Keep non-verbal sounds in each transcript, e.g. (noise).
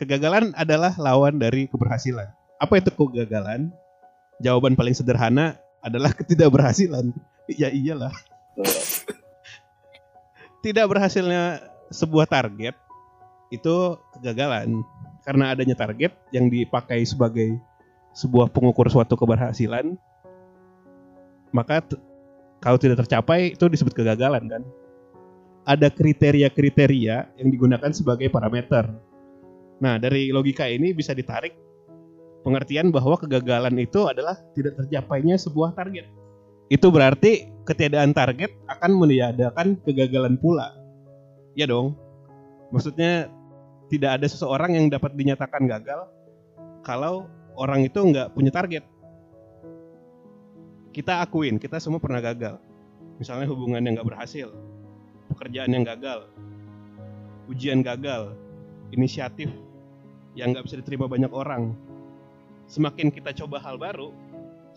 Kegagalan adalah lawan dari keberhasilan. Apa itu kegagalan? Jawaban paling sederhana adalah ketidakberhasilan. (laughs) Ya iyalah. (laughs) Tidak berhasilnya sebuah target itu kegagalan karena adanya target yang dipakai sebagai sebuah pengukur suatu keberhasilan maka kalau tidak tercapai itu disebut kegagalan kan ada kriteria-kriteria yang digunakan sebagai parameter nah dari logika ini bisa ditarik pengertian bahwa kegagalan itu adalah tidak tercapainya sebuah target itu berarti ketiadaan target akan meniadakan kegagalan pula ya dong maksudnya tidak ada seseorang yang dapat dinyatakan gagal kalau orang itu nggak punya target. Kita akuin, kita semua pernah gagal. Misalnya hubungan yang nggak berhasil, pekerjaan yang gagal, ujian gagal, inisiatif yang nggak bisa diterima banyak orang. Semakin kita coba hal baru,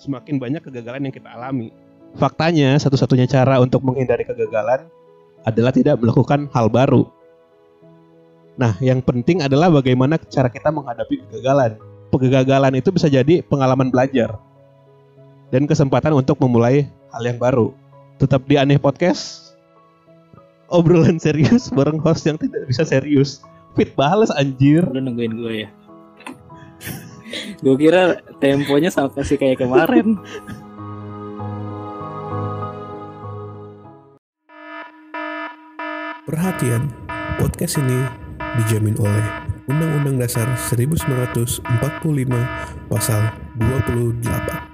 semakin banyak kegagalan yang kita alami. Faktanya, satu-satunya cara untuk menghindari kegagalan adalah tidak melakukan hal baru. Nah, yang penting adalah bagaimana cara kita menghadapi kegagalan. Kegagalan itu bisa jadi pengalaman belajar dan kesempatan untuk memulai hal yang baru. Tetap di Aneh Podcast, obrolan serius bareng host yang tidak bisa serius. Fit bales anjir. Lu nungguin gue ya. gue kira temponya sama sih kayak kemarin. Perhatian, podcast ini dijamin oleh Undang-Undang Dasar 1945 Pasal 28.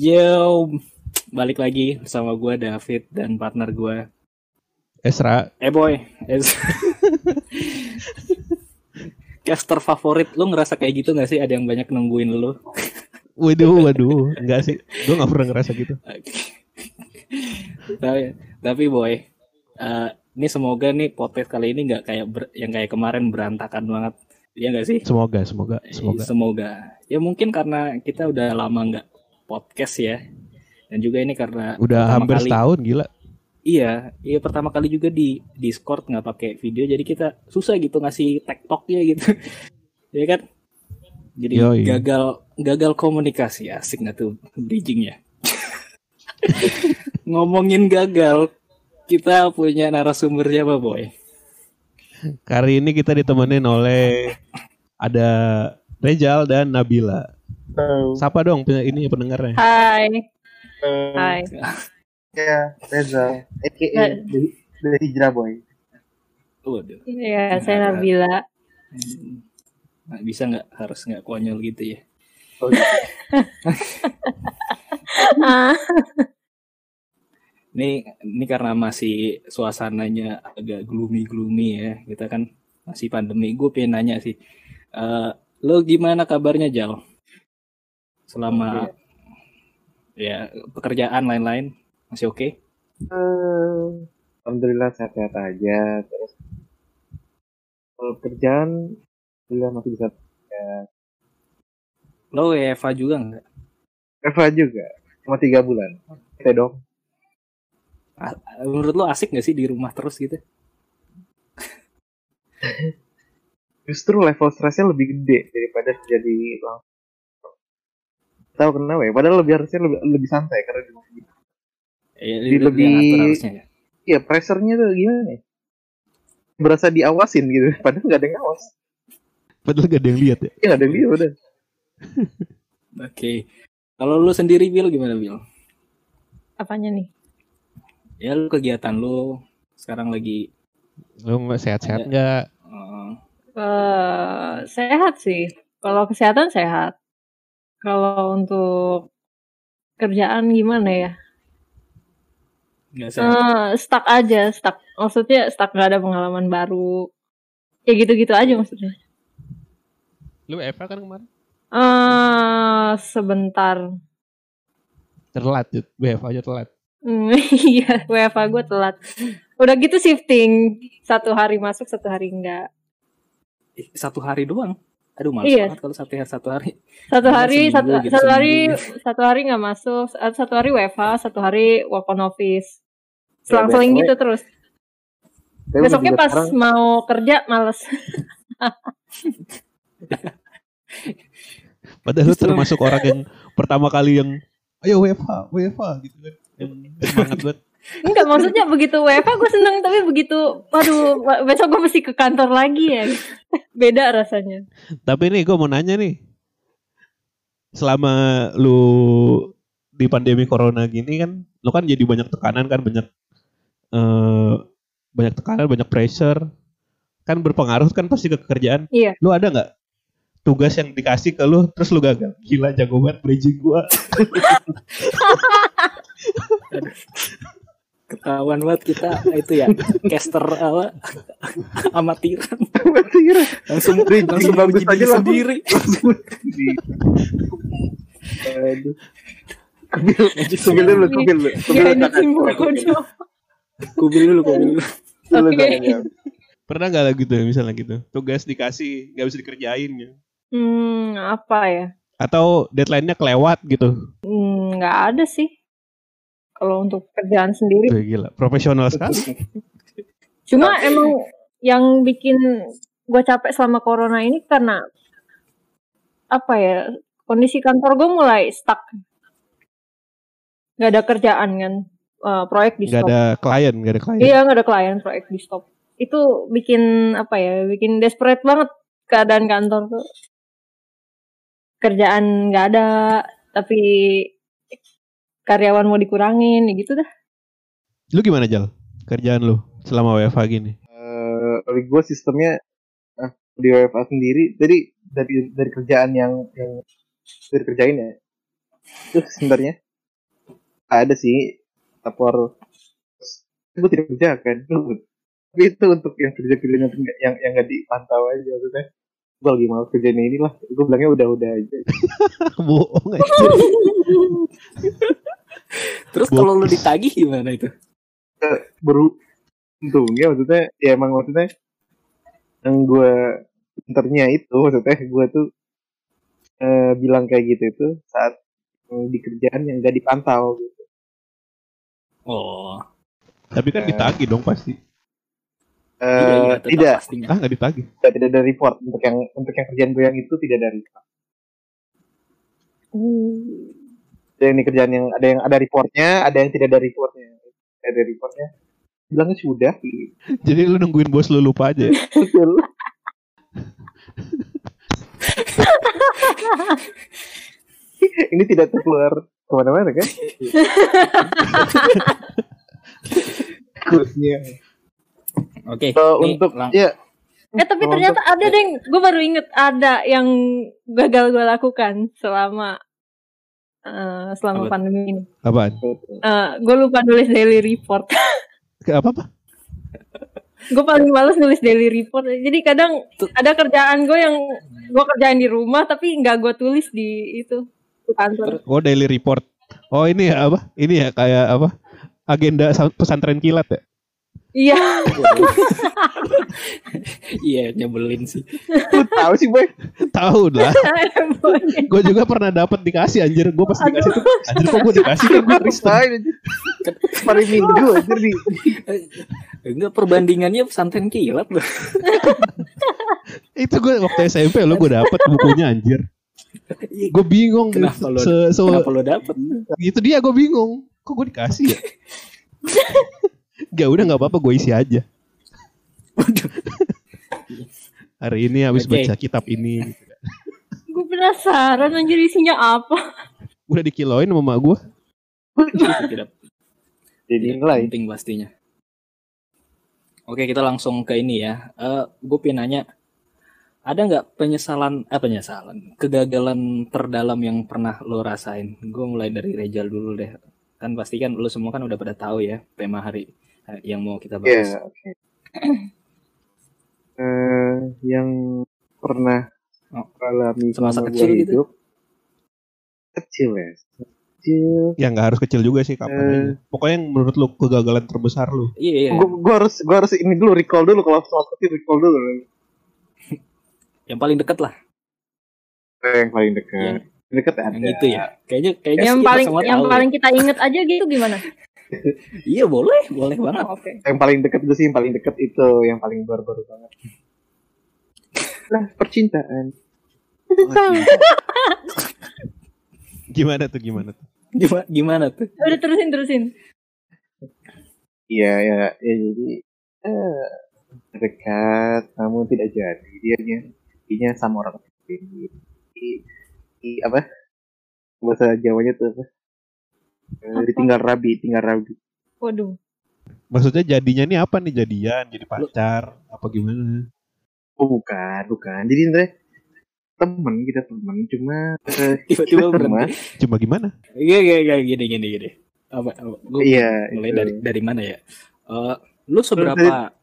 Yo, balik lagi bersama gue David dan partner gue. Esra, Eh boy, es- (laughs) caster favorit lu ngerasa kayak gitu gak sih? Ada yang banyak nungguin lu? waduh, waduh, enggak sih, gue nggak pernah ngerasa gitu. (laughs) tapi, tapi boy, eh, ini semoga nih podcast kali ini nggak kayak ber- yang kayak kemarin berantakan banget. Iya gak sih? Semoga, semoga, semoga. Semoga. Ya mungkin karena kita udah lama nggak podcast ya. Dan juga ini karena Udah hampir kali- setahun gila. Iya, iya pertama kali juga di Discord nggak pakai video, jadi kita susah gitu ngasih tektoknya gitu, (laughs) ya kan? Jadi Yoi. gagal gagal komunikasi asik nggak tuh bridgingnya? (laughs) Ngomongin gagal, kita punya narasumbernya apa boy? Kali ini kita ditemenin oleh ada Rejal dan Nabila. Siapa dong pen- ini pendengarnya? Hai. Hai. Ya, Reza, aka Eh. dari, dari Hijrah Boy. Waduh, Iya, saya Nabila. nggak bisa nggak harus nggak konyol gitu ya? Oh, iya. (laughs) Ini ini karena masih suasananya agak gloomy gloomy ya. Kita kan masih pandemi. Gue pengen nanya sih, eh lo gimana kabarnya Jal? Selama ya pekerjaan lain-lain masih oke? Eh, Alhamdulillah sehat-sehat aja. Terus kalau kerjaan, alhamdulillah masih bisa. Lo Eva juga nggak? Eva juga, cuma tiga bulan. Kita dong. A- Menurut lo asik nggak sih di rumah terus gitu? (laughs) Justru level stresnya lebih gede daripada jadi langsung. Tahu kenapa ya? Padahal lebih harusnya lebih, lebih santai karena di rumah gitu. Ya, Lebih- harusnya ya. Iya, pressure-nya tuh gimana ya? Berasa diawasin gitu, (laughs) padahal nggak ada yang ngawas. Padahal gak ada yang lihat ya. Ya nggak ada yang lihat udah. (laughs) Oke. Kalau lo sendiri Bill gimana Bill? apanya nih? Ya lo kegiatan lo sekarang lagi Lu nggak sehat-sehat nggak? eh, Eh, sehat sih. Kalau kesehatan sehat. Kalau untuk kerjaan gimana ya? nggak sehat? Eh, stuck aja, stuck. Maksudnya stuck gak ada pengalaman baru. Ya gitu-gitu aja maksudnya. Lu Eva kan kemarin? Eh, sebentar. Telat, Jut. Eva aja telat. Hmm, (laughs) iya, WFA gue telat. Udah gitu shifting. Satu hari masuk, satu hari enggak. Ih, Satu hari doang. Aduh males Iya. banget kalau satu hari satu hari. Satu hari, seminggu satu, gitu, satu hari, seminggu. satu hari nggak masuk. Satu satu hari WFA, satu hari work on office. Ya, Selang-seling BTW, gitu terus. Tapi Besoknya pas sekarang mau kerja males. (laughs) Padahal lu Justru- termasuk orang yang pertama kali yang ayo WFH, WFH gitu kan. Yang semangat banget. Enggak, maksudnya begitu WFA gue seneng, tapi begitu, waduh, besok gue mesti ke kantor lagi ya. Beda rasanya. Tapi nih gue mau nanya nih. Selama lu di pandemi corona gini kan, lu kan jadi banyak tekanan kan, banyak eh banyak tekanan, banyak pressure. Kan berpengaruh kan pasti ke kerjaan. Iya. Lu ada nggak tugas yang dikasih ke lu terus lu gagal? Gila jago banget bridging gua. (laughs) Ketahuan banget kita (laughs) itu ya caster apa (laughs) amatiran langsung Bridging langsung bagus aja sendiri. Aduh. Kubil, dulu, kubil dulu. Kubil dulu. Kubil dulu, kakak. Pernah nggak lah gitu misalnya gitu? Tugas dikasih nggak bisa dikerjain gitu. Hmm, apa ya? Atau deadline-nya kelewat gitu. Hmm, nggak ada sih. Kalau untuk kerjaan sendiri. Wih, gila, profesional sekali. Cuma emang yang bikin gue capek selama corona ini karena apa ya? Kondisi kantor gue mulai stuck. Gak ada kerjaan kan. Eh, proyek di Nggak stop. ada klien, nggak ada klien. Iya nggak ada klien, proyek di stop. Itu bikin apa ya? Bikin desperate banget keadaan kantor tuh. Kerjaan nggak ada, tapi karyawan mau dikurangin, ya gitu dah. Lu gimana Jal? Kerjaan lu selama WFH gini? Eh, Kalau gue sistemnya ah, di WFA sendiri, jadi dari dari kerjaan yang yang dari kerjain ya, itu sebenarnya ada sih lapor gue tidak kerjakan tapi itu untuk yang kerja kerjanya yang yang nggak dipantau aja maksudnya gue lagi malas kerjain ini lah gue bilangnya udah udah aja (laughs) Bohong aja. (laughs) Terus kalau lu ditagih gimana itu? baru untungnya maksudnya ya emang maksudnya yang gue internya itu maksudnya gue tuh eh, bilang kayak gitu itu saat eh, di kerjaan yang gak dipantau gitu. Oh, Tapi kan ditagih dong pasti. Eh, tetap tidak, pastinya. Ah nggak ditagih. tidak tidak ada report untuk yang untuk yang kerjaan gue yang itu tidak ada report. Ada yang di kerjaan yang ada yang ada reportnya, ada yang tidak ada reportnya. Ada reportnya. Bilangnya sudah. Jadi lu nungguin bos lu lupa aja. ya? (laughs) Betul. Ini tidak terkeluar ke mana-mana kan? Kursnya. Oke, So, nih, untuk lang- ya Eh tapi ternyata ada deh, gue baru inget ada yang gagal gue lakukan selama eh, selama Apa? pandemi ini. Apaan? gue lupa nulis daily report. (laughs) Apa apa? gue paling males nulis daily report. Jadi kadang Tuh. ada kerjaan gue yang gue kerjain di rumah tapi nggak gue tulis di itu di kantor. Oh daily report. Oh ini ya apa? Ini ya kayak apa? Agenda sa- pesantren kilat ya? Iya. Iya, nyebelin sih. Lu tahu sih boy. Tahu lah. (laughs) Gue juga pernah dapat dikasih anjir. Gue pas dikasih tuh anjir kok gue dikasih kan gue Kristen. Hari minggu aja di Enggak perbandingannya pesantren kilat loh. Itu gue waktu SMP lo gue dapet bukunya anjir. Gue bingung. Kenapa lo- Se- se- Kenapa lo dapet? Itu dia gue bingung. Kok gue dikasih ya? (laughs) Gak udah nggak apa-apa gue isi aja. (laughs) Hari ini habis Oke. baca kitab ini. gitu gue penasaran anjir isinya apa. Udah dikiloin sama mak gue. Tidak jadi tidak nilai. penting pastinya. Oke, kita langsung ke ini ya. Eh, gue pengen nanya, ada nggak penyesalan, eh penyesalan, kegagalan terdalam yang pernah lo rasain? Gue mulai dari Rejal dulu deh. Kan pasti kan lo semua kan udah pada tahu ya tema hari yang mau kita bahas. Ya, oke. (clears throat) Eh, yang pernah Oh. alami Semasa kecil gua gitu? hidup, kecil ya kecil Ya nggak harus kecil juga sih kapan aja. Pokoknya yang menurut lu kegagalan terbesar lu. Iya, iya. gue gue harus gue harus ini dulu recall dulu kalau soal kecil recall dulu Yang paling deket lah. Eh, yang paling dekat Yang- dekat ada Yang itu ya. Kayaknya kayaknya yang paling yang tahu. paling kita inget aja gitu gimana? (laughs) Iya, boleh, boleh banget. Oh, Oke. yang paling dekat itu sih yang paling dekat itu yang paling baru-baru banget lah percintaan (laughs) Gimana tuh gimana tuh? Gimana gimana tuh? Udah terusin terusin. Iya ya, ya jadi eh, dekat namun tidak jadi dianya dianya sama orang lain di, di apa bahasa Jawanya tuh apa? Eh, Apa? ditinggal rabi, tinggal rabi. Waduh. Maksudnya jadinya nih apa nih jadian? Jadi pacar? Apa gimana? Oh bukan, bukan. Jadi sebenarnya temen kita temen cuma eh, (laughs) Tiba-tiba teman. Cuma gimana? Iya, iya, iya, gini, gini, gini. Apa, apa gua Iya. mulai itu. dari dari mana ya? Eh, lu seberapa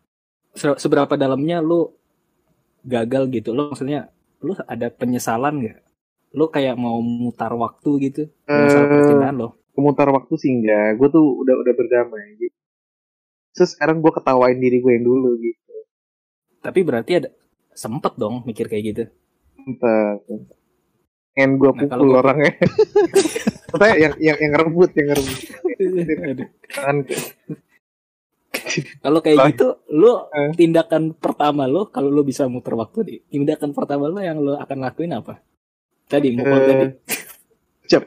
se- seberapa dalamnya lu gagal gitu? Lu maksudnya lu ada penyesalan nggak? Lu kayak mau mutar waktu gitu? Masalah Eh, percintaan lo? Kemutar waktu sih enggak. Gue tuh udah udah berdamai. Jadi, Terus sekarang gue ketawain diri gue yang dulu gitu. Tapi berarti ada sempet dong mikir kayak gitu. Entah. Pengen gue Nah, pukul gua- orangnya. (laughs) Katanya yang yang yang ngerebut, yang ngerebut. Kan Kalau kayak Lah. gitu, lu Eh. tindakan pertama lu kalau lu bisa muter waktu nih, tindakan pertama lu yang lu akan lakuin apa? Tadi mukul Eh, tadi. cep,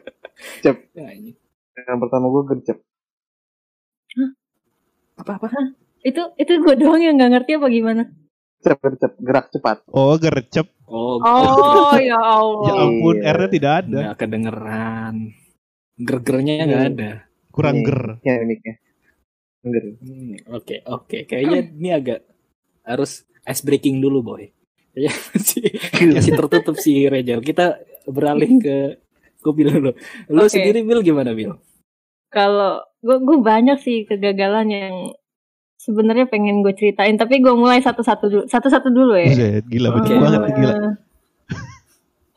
cep. (laughs) Ya. Yang pertama gue gercep. Apa-apa? Itu itu gue doang yang nggak ngerti apa gimana? Cep, gercep. Gerak cepat. Oh gercep. Oh, Oh ya Allah. Ya ampun, Iya. R-nya tidak ada. nggak kedengeran. Ger-gernya nggak Hmm. ada. Kurang Ini. ger. Ya ini ya. Ger. Hmm, Oke, oke. Kayaknya ini agak harus ice breaking dulu, boy. Kayaknya (laughs) masih, masih tertutup sih, Rejal. Kita beralih ke gue Bil dulu. Lu Oke. sendiri Bil gimana, Bil? Kalau gue gue banyak sih kegagalan yang sebenarnya pengen gue ceritain, tapi gue mulai satu-satu dulu, satu-satu dulu ya. Buset, gila banyak Oke. banget nih, gila.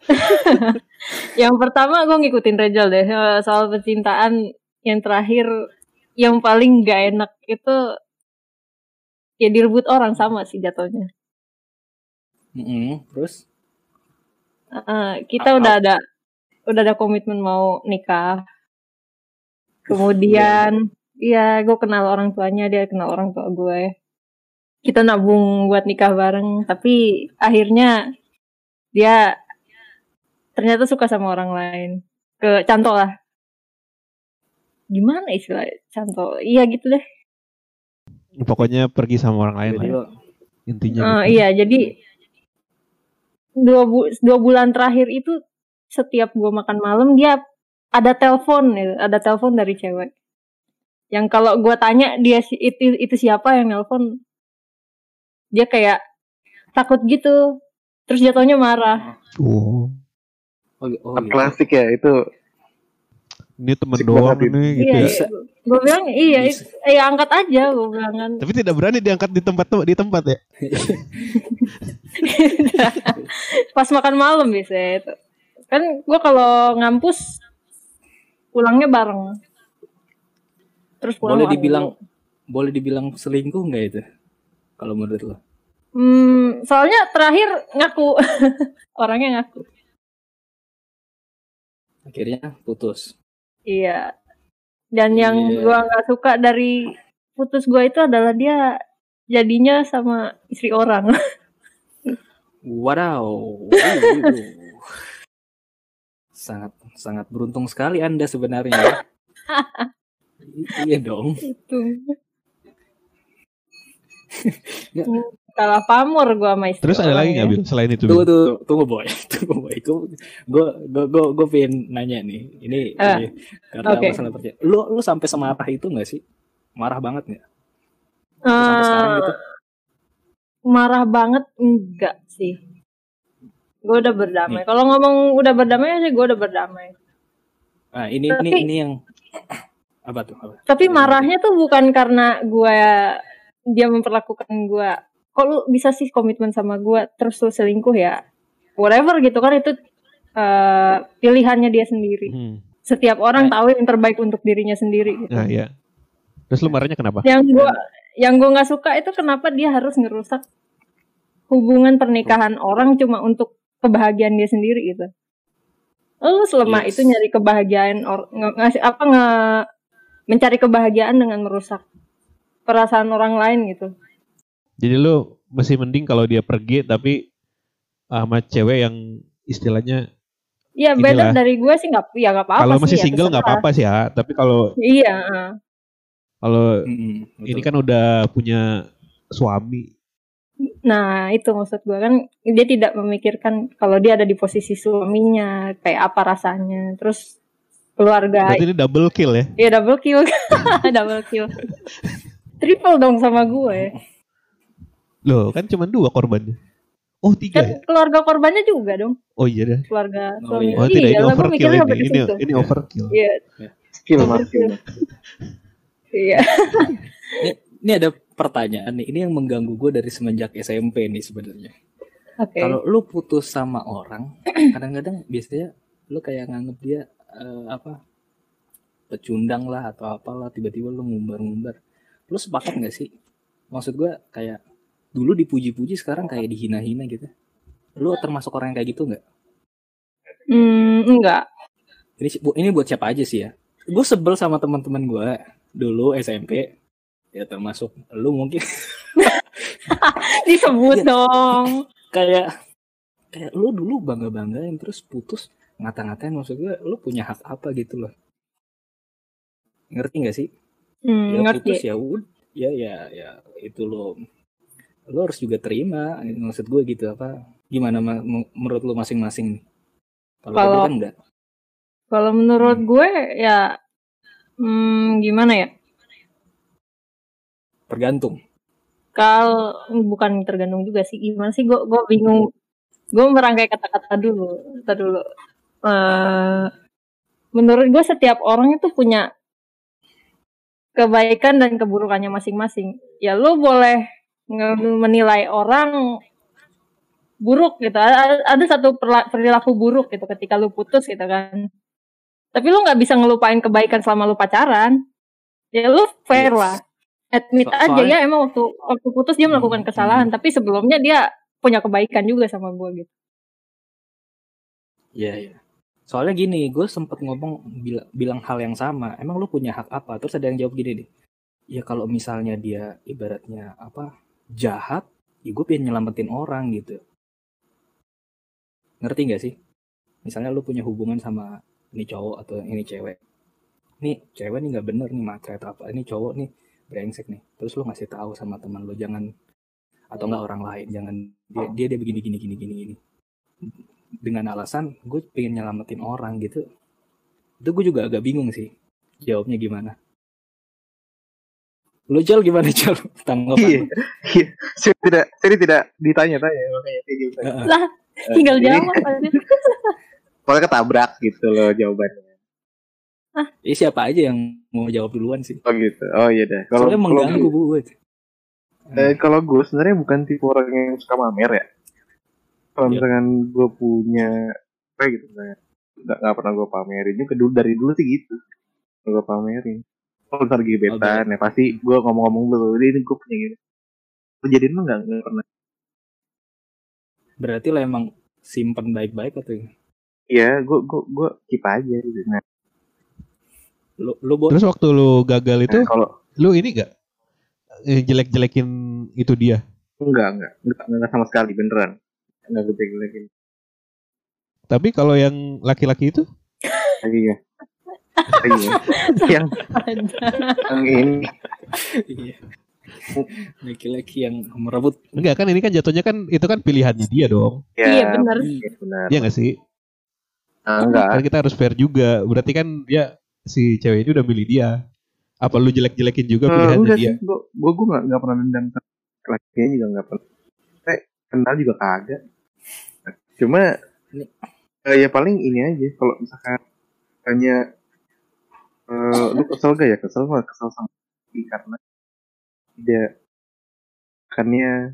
(laughs) Yang pertama gue ngikutin Rejal deh eh, soal percintaan yang terakhir yang paling gak enak itu ya direbut orang sama sih jatuhnya. Mm-mm, Terus? Eh, kita udah ada udah ada komitmen mau nikah. Kemudian iya gue kenal orang tuanya, dia kenal orang tua gue. Kita nabung buat nikah bareng, tapi akhirnya dia ternyata suka sama orang lain. Ke cantol lah. Gimana istilah cantol? Iya gitu deh. Pokoknya pergi sama orang lain lah ya. Intinya gitu. iya, jadi dua, bu- dua bulan terakhir itu setiap gue makan malam dia ada telepon, gitu, ada telepon dari cewek. Yang kalau gue tanya dia si- itu itu siapa yang nelpon, dia kayak takut gitu, terus jatuhnya marah. Oh, Oh, oh, klasik ya itu. ini temen Asik doang nih gitu iya, ya. Bisa. gue bilang iya, eh angkat aja gue bilang kan. Tapi tidak berani diangkat di tempat di tempat ya. (laughs) Pas makan malam biasanya itu. Kan gue kalau ngampus pulangnya bareng. Terus pulang Boleh dibilang boleh dibilang selingkuh nggak itu? Kalau menurut lo? Hmm, soalnya terakhir ngaku. (laughs) Orangnya ngaku. Akhirnya putus. Iya. Dan yang Iya. gua nggak suka dari putus gua itu adalah dia jadinya sama istri orang. (laughs) Wow. (laughs) sangat sangat beruntung sekali Anda sebenarnya. ya. (laughs) Iya dong. itu. Ya. (laughs) Salah pamor gua sama istri Terus ada lagi ya. nggak Bil selain itu? Tunggu tunggu tunggu boy, (laughs) tunggu boy. Gue gue gue gue pengen nanya nih. Ini, Ah, ini karena oke. masalah percaya. Lu lu sampai semarah itu nggak sih? Marah banget nggak? Sampai sekarang Eh, gitu. marah banget enggak sih. Gue udah berdamai. Nih. Kalau ngomong udah berdamai sih gue udah berdamai. Nah ini ini Tapi- ini yang apa tuh? Apa? Tapi marahnya tuh bukan karena gue dia memperlakukan gue. Kok lu bisa sih komitmen sama gue terus lu selingkuh ya? Whatever gitu kan itu eh, pilihannya dia sendiri. Hmm. Setiap orang tahu yang terbaik untuk dirinya sendiri. Gitu. Nah, iya. Terus lu marahnya kenapa? Yang gua yang gua nggak suka itu kenapa dia harus ngerusak hubungan pernikahan orang cuma untuk kebahagiaan dia sendiri gitu. Lu selama Yes. itu nyari kebahagiaan or, nge- ngasih apa nge mencari kebahagiaan dengan merusak perasaan orang lain gitu. Jadi lu masih mending kalau dia pergi tapi sama cewek yang istilahnya Iya better dari gue sih nggak ya nggak apa-apa kalau sih, masih ya, single nggak terserah. apa-apa sih ya. Tapi kalau Iya. kalau Mm-mm, ini betul. kan udah punya suami. Nah itu maksud gue kan dia tidak memikirkan kalau dia ada di posisi suaminya kayak apa rasanya. Terus keluarga Berarti ini double kill ya. Iya double kill, (laughs) double kill. Triple dong sama gue. Loh, kan cuma dua korbannya. Oh, tiga ya? Kan keluarga korbannya juga dong, Oh iya deh. keluarga Oh, suami. iya. Oh, tidak ini lah, gue overkill ini. Ini situ. ini overkill. Iya, Overkill. skill (laughs) iya. Ini, ini ada pertanyaan nih. Ini yang mengganggu gue dari semenjak SMP nih sebenarnya. Oke. Kalau lu putus sama orang, (clears throat) kadang-kadang biasanya lu kayak nganggep dia eh, apa pecundang lah atau apalah tiba-tiba lu ngumbar-ngumbar. Lu sepakat nggak sih? Maksud gue kayak dulu dipuji-puji sekarang kayak dihina-hina gitu. Lu termasuk orang yang kayak gitu nggak? Hmm, enggak. Ini ini buat siapa aja sih ya? Gue sebel sama teman-teman gue dulu SMP ya termasuk lu mungkin (laughs) Disebut Iya. dong. kayak kayak lu dulu bangga banggain terus putus ngata-ngatain maksud gue lu punya hak apa gitu loh ngerti nggak sih Hmm, ya putus ngerti. ya ud ya ya ya itu lo lo harus juga terima maksud gue gitu apa gimana ma- menurut lu masing-masing nih kalau gue Kalau- kan enggak Kalau menurut Hmm. gue ya hmm, gimana ya? Tergantung Kalau bukan tergantung juga sih. Gimana sih? Gue gue bingung. Gue merangkai kata-kata dulu. Kata dulu. Eh, menurut gue setiap orang itu punya kebaikan dan keburukannya masing-masing. Ya lu boleh menilai orang buruk gitu. Ada, ada satu perilaku buruk gitu ketika lu putus gitu kan. Tapi lu nggak bisa ngelupain kebaikan selama lu pacaran. Ya lu fair Yes. lah. Admit So- aja ya emang waktu waktu putus dia melakukan Hmm, kesalahan, tapi sebelumnya dia punya kebaikan juga sama gue gitu. Iya, iya. Soalnya gini, gue sempet ngomong bila- bilang hal yang sama. Emang lu punya hak apa? Terus ada yang jawab gini nih. Ya kalau misalnya dia ibaratnya apa jahat, ya gue pengen nyelamatin orang gitu. Ngerti gak sih? Misalnya lu punya hubungan sama ini cowok atau ini cewek. Nih cewek nih nggak bener nih matre atau apa. Ini cowok nih brengsek nih. Terus lu ngasih tahu sama teman lu jangan atau enggak orang lain jangan dia dia, dia begini gini gini gini gini dengan alasan gue pengen nyelamatin orang gitu itu gue juga agak bingung sih jawabnya gimana lu Jal gimana (laughs) Jal tanggapan Iya. lu? saya tidak saya tidak ditanya-tanya makanya. Heeh. Lah, tinggal jadi- jawab aja. Soalnya (laughs) ketabrak gitu loh jawabannya. Eh, siapa aja yang mau jawab duluan sih Oh gitu. Oh iya dah. Kalau soalnya kalau mengganggu gue Eh, kalau gue sebenarnya bukan tipe orang yang suka mamer ya. Kalau Iya. misalkan gue punya apa gitu misalnya, nggak nggak pernah gue pamerin juga dulu dari dulu sih gitu. Gue pamerin. Kalau ntar gebetan ya pasti gue ngomong-ngomong dulu. Ini gue punya gini. Kejadian lu nggak nggak pernah. berarti lo emang simpen baik-baik atau Iya, gue gue gue keep aja gitu. Nah, lu lu? Terus waktu lu gagal itu, nah, kalau lu ini gak jelek-jelekin itu dia? enggak enggak enggak enggak sama sekali beneran. Enggak gue pegang Tapi kalau yang laki-laki itu, Iya. Iya. (laughs) yang yang ini Iya. laki-laki yang merebut enggak kan ini kan jatuhnya kan itu kan pilihannya dia dong. ya, Iya benar. iya, benar. Iya gak sih? Ah, enggak. Kan kita harus fair juga. Berarti kan dia si cewek ini udah milih dia. Apa lu jelek-jelekin juga Eh, pilihannya enggak dia? sih, gue gue gue nggak nggak pernah dendam lakinya juga nggak pernah. Eh, kenal juga kagak. Cuma Ini- eh, ya paling ini aja kalau misalkan hanya eh lu kesel gak ya kesel gak kesel sama dia karena tidak karena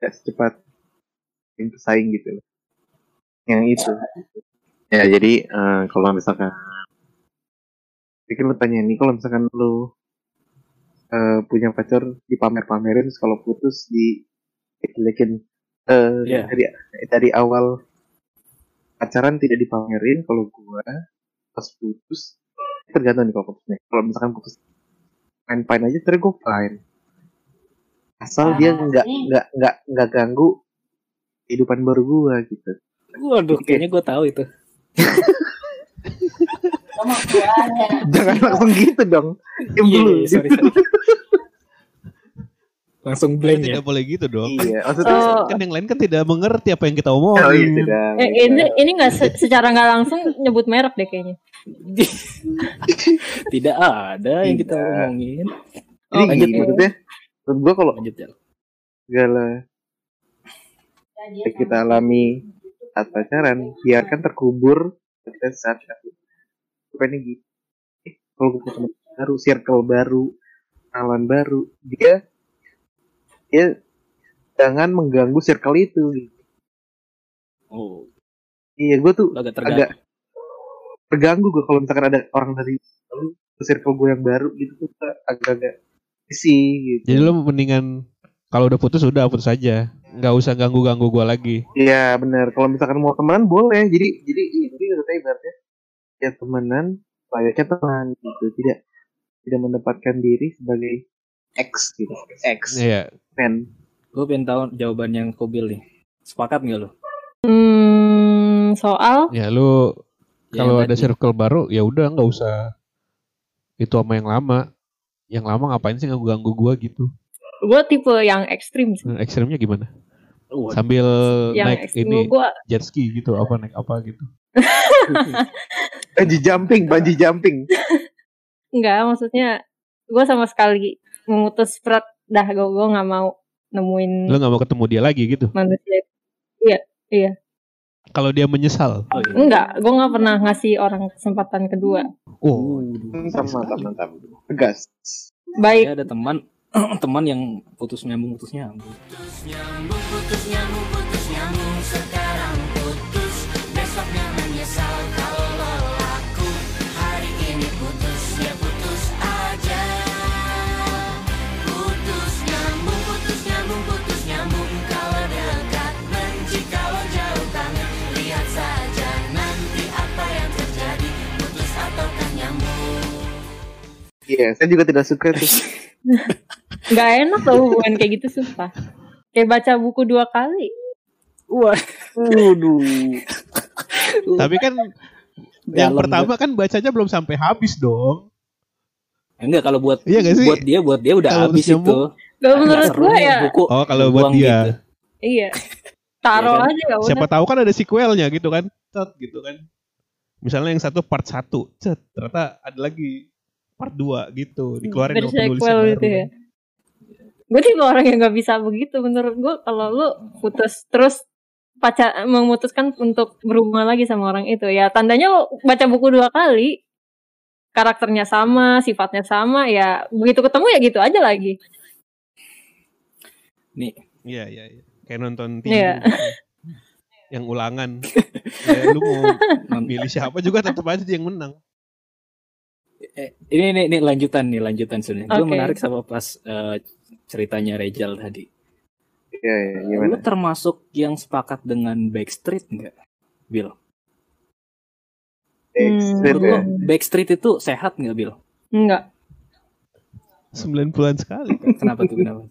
tidak secepat yang pesaing gitu loh. Yang itu. Ya jadi eh, kalau misalkan Pikir lu tanya nih kalau misalkan lu eh, punya pacar dipamer-pamerin terus kalau putus di jelekin eh Iya. dari dari awal pacaran tidak dipamerin kalau gua pas putus tergantung nih kalau putusnya. Kalau misalkan putus fine fine aja terus gue fine. Asal dia nggak nggak nggak nggak ganggu kehidupan baru gua gitu. Waduh, kayaknya gue tahu itu. (laughs) jangan langsung gitu dong Diam Iya, dulu iya, sorry, sorry. (laughs) Langsung blank ya. tidak boleh gitu dong. iya maksudnya Oh, Kan yang lain kan tidak mengerti apa yang kita omongin. oh iya tidak eh, ini ini nggak se- secara nggak langsung nyebut merek deh kayaknya. (laughs) Tidak ada yang kita omongin. Jadi lanjut, gini, ya. maksudnya menurut gua kalau Lanjut ya. segala yang kita alami saat pacaran biarkan terkubur saat aku pengen gitu eh, kalau gue punya teman baru circle baru kenalan baru dia dia jangan mengganggu circle itu gitu. Oh, iya gue tuh lu agak terganggu. agak terganggu gue kalau misalkan ada orang dari ke circle gue yang baru gitu tuh agak-agak sih gitu Jadi lo mendingan kalau udah putus udah putus aja. Nggak usah ganggu-ganggu gua lagi. Iya benar. Kalau misalkan mau temenan boleh. Jadi jadi ini katanya ibaratnya ya temenan layaknya teman gitu. Tidak tidak menempatkan diri sebagai ex gitu. Ex Iya. man. Gue pengen tahu jawaban yang Kobil nih. Sepakat nggak lo? Hmm, soal Ya lu kalau Yang ada tadi. circle baru ya udah nggak usah itu sama yang lama. Yang lama ngapain sih ganggu-ganggu gua gitu. gue tipe yang ekstrim sih. Nah, ekstrimnya gimana? Waduh. Sambil Yang naik ini gue jet ski gitu apa naik apa gitu. (laughs) Bungee jumping, bungee jumping. enggak maksudnya gue sama sekali memutus berat dah gue gue nggak mau nemuin Lu nggak mau ketemu dia lagi gitu. manusia Kalau dia menyesal. Oh, iya. enggak gue nggak pernah ngasih orang kesempatan kedua Oh, Hmm, sama sama sama. Tegas. baik Saya ada teman (clears throat) teman yang putus nyambung putus nyambung. nyambung putus nyambung putus nyambung Iya, saya juga tidak suka tuh. (laughs) nggak enak loh hubungan kayak gitu sumpah kayak baca buku dua kali Wah, waduh. tapi kan yang Dalam pertama kan bacanya belum sampai habis dong. Enggak kalau buat Iya nggak sih? buat dia buat dia udah Kalau habis itu. Gak menurut nih ya buku. Oh, kalau buat dia. gitu. iya (laughs) taruh Iya kan? aja ya udah Siapa tahu kan ada sequelnya gitu kan. Cet gitu kan. Misalnya yang satu part 1, cet, ternyata ada lagi part 2 gitu. Dikeluarin sama penulis bersequel yang gitu baru. ya gue tipe orang yang nggak bisa begitu menurut gue kalau lu putus terus pacar memutuskan untuk berhubungan lagi sama orang itu ya tandanya lo baca buku dua kali karakternya sama sifatnya sama ya begitu ketemu ya gitu aja lagi Nih, Iya, iya, iya. Kayak nonton TV. Iya. gitu. yang ulangan. (laughs) ya, lu mau milih siapa juga tetap aja dia yang menang. Eh, ini ini, ini lanjutan nih lanjutan sebenarnya. Gue Oke. menarik sama pas eh, ceritanya Rejal tadi. Iya, iya, gimana? Lu termasuk yang sepakat dengan Backstreet enggak? Bill. Backstreet ya. Hmm. Backstreet itu sehat nggak Bill? enggak 90-an sekali. (laughs) Kenapa tuh kenapa?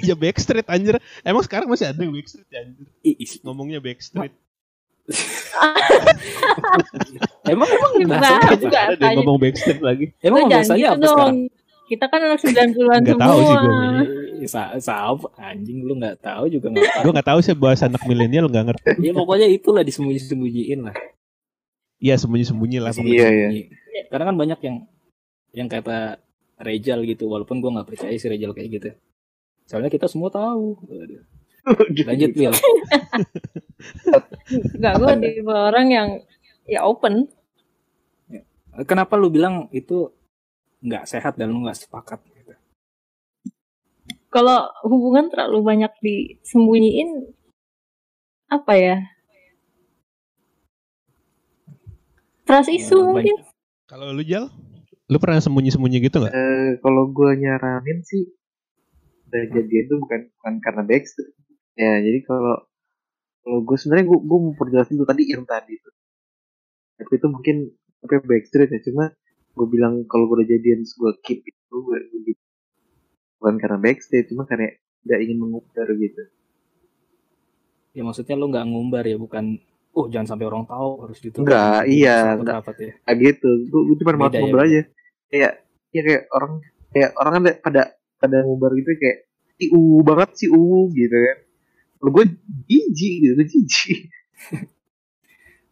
ya Backstreet anjir. Emang sekarang masih ada yang Backstreet ya anjir. Ngomongnya Backstreet. (laughs) (laughs) emang emang Nah, bahasanya juga ada deh ngomong Backstreet lagi. Emang bahasanya gitu apa dong sekarang? kita kan anak 90-an Nggak semua tahu sih gue. Sa sa- anjing lu nggak tahu juga nggak tahu. Gue nggak tahu sih bahasa anak milenial nggak ngerti. ya pokoknya itulah disembunyi-sembunyiin lah. Iya sembunyi-sembunyi lah. Disembunyi- Iya, iya. sembunyi. Karena kan banyak yang yang kata Rejal gitu, walaupun gua nggak percaya si Rejal kayak gitu. Soalnya kita semua tahu. (laughs) Lanjut Bill. (laughs) enggak gue tipe orang yang ya open Kenapa lu bilang itu nggak sehat dan lu nggak sepakat? Gitu? kalau hubungan terlalu banyak disembunyiin apa ya trust issue Ya, mungkin Kalau lu Jal, lu pernah sembunyi-sembunyi gitu nggak? Eh, kalau gue nyaranin sih udah jadian itu bukan bukan karena backstreet. Ya jadi kalau kalau gue sebenarnya gue gue mau perjelasin tuh tadi yang tadi tuh. Tapi itu mungkin apa backstreet ya cuma gue bilang kalau gue udah jadian gue keep itu gue, gue gitu. bukan karena backstreet cuma karena tidak ingin mengubah gitu. Ya maksudnya lu nggak ngumbar ya, bukan oh jangan sampai orang tahu harus ditutup. Enggak, iya, enggak. Rapat ya. Ah gitu, gue, gue cuma mau ya, beda. aja. Kayak ya kayak orang kayak orang kan pada pada ngubar gitu kayak si u banget si u gitu kan. Gue jijik gitu, jijik.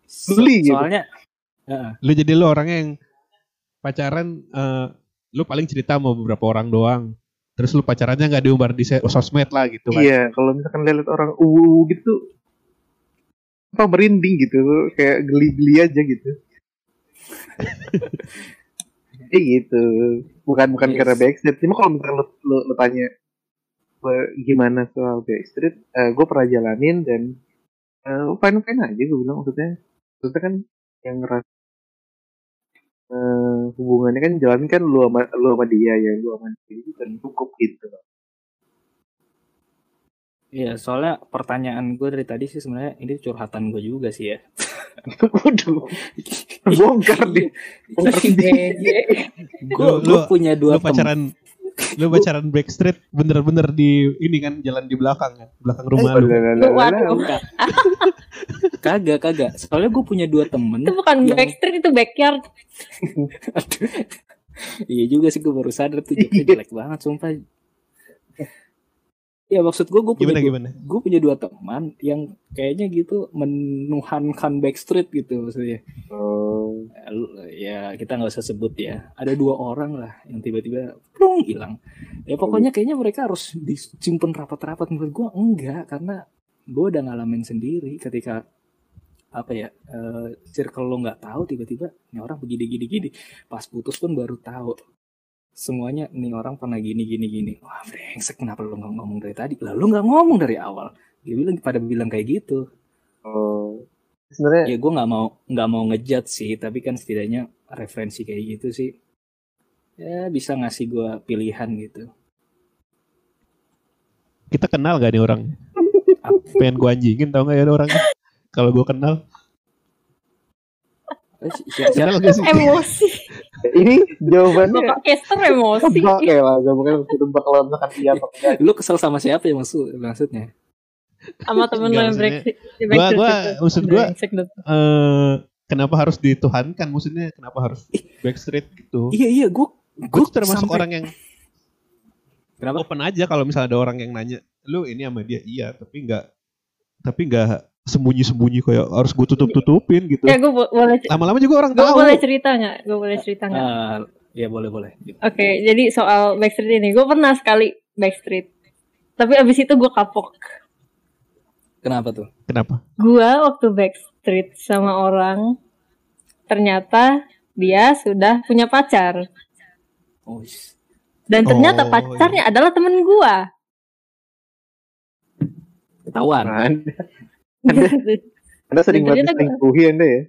So- Beli gitu. Soalnya Heeh. Lu jadi lu orangnya yang pacaran, eh, lu paling cerita sama beberapa orang doang. Terus lu pacarannya nggak diumbar di sosmed lah gitu kan? Iya, kalau misalkan lihat orang u gitu apa merinding gitu, kayak geli-geli aja gitu. (laughs) Eh gitu, bukan bukan Yes. karena backstreet. Cuma kalau misalkan lu, lu, lu tanya "Wah, gimana soal backstreet, eh, gue pernah jalanin dan eh fine fine aja gue bilang maksudnya. Maksudnya kan yang ngeras eh, hubungannya kan jalan kan lu sama lu sama dia ya, lu sama dia itu kan cukup gitu. Iya, soalnya pertanyaan gue dari tadi sih sebenarnya ini curhatan gue juga sih ya. (laughs) Waduh, bongkar nih. Bongkar nih. Gue punya dua pacaran, lu pacaran backstreet bener-bener di ini kan jalan di belakang kan, belakang rumah lu. Waduh, (laughs) Kagak, kagak. Soalnya gue punya dua temen. itu bukan Yang- backstreet itu backyard. (laughs) Aduh. iya juga sih gue baru sadar tuh jelek banget sumpah. Ya maksud gue gue punya Gimana dua, gimana? gue punya dua teman yang kayaknya gitu menuhankan backstreet gitu maksudnya. Oh, Eh, Ya kita nggak usah sebut ya. Ada dua orang lah yang tiba-tiba plung hilang. Ya pokoknya kayaknya mereka harus disimpan rapat-rapat menurut gue enggak karena gue udah ngalamin sendiri ketika apa ya eh, circle lo nggak tahu tiba-tiba ini orang begini gini gini pas putus pun baru tahu semuanya nih orang pernah gini gini gini wah brengsek kenapa lo nggak ngomong dari tadi lalu nggak ngomong dari awal dia bilang pada bilang kayak gitu oh. Sebenarnya ya gue nggak mau nggak mau ngejat sih tapi kan setidaknya referensi kayak gitu sih ya bisa ngasih gue pilihan gitu Kita kenal gak nih orang? Pengen gua anjingin tau gak ya orangnya? Kalau gua kenal, Eh, si- si- si- kenal gak sih? Emosi. Ini jawabannya Bapak caster emosi. tebak ya lah, bukan tebak kalau misalkan iya enggak. lu kesel sama siapa ya maksud maksudnya Sama temen lo Enggak, yang break Gua- backstreet gua- itu. maksud gua- dah. Eh, kenapa harus dituhankan? Maksudnya kenapa harus backstreet gitu? iya iya gue Gue tuh termasuk orang yang kenapa open aja kalau misalnya ada orang yang nanya, lu ini sama dia iya, tapi nggak tapi nggak sembunyi-sembunyi kayak harus gue tutup-tutupin gitu. Ya gue boleh Lama-lama juga orang gue tahu. boleh cerita nggak? Gue boleh cerita nggak? Ah, ya boleh boleh Oke, jadi soal backstreet ini, gue pernah sekali backstreet. Tapi abis itu gue kapok. kenapa tuh Kenapa? Gue waktu backstreet sama orang, ternyata dia sudah punya pacar. oh Dan ternyata Oh, pacarnya adalah temen gue. ketahuan Anda, anda sering Dan banget ternyata gua- selingkuhi anda ya.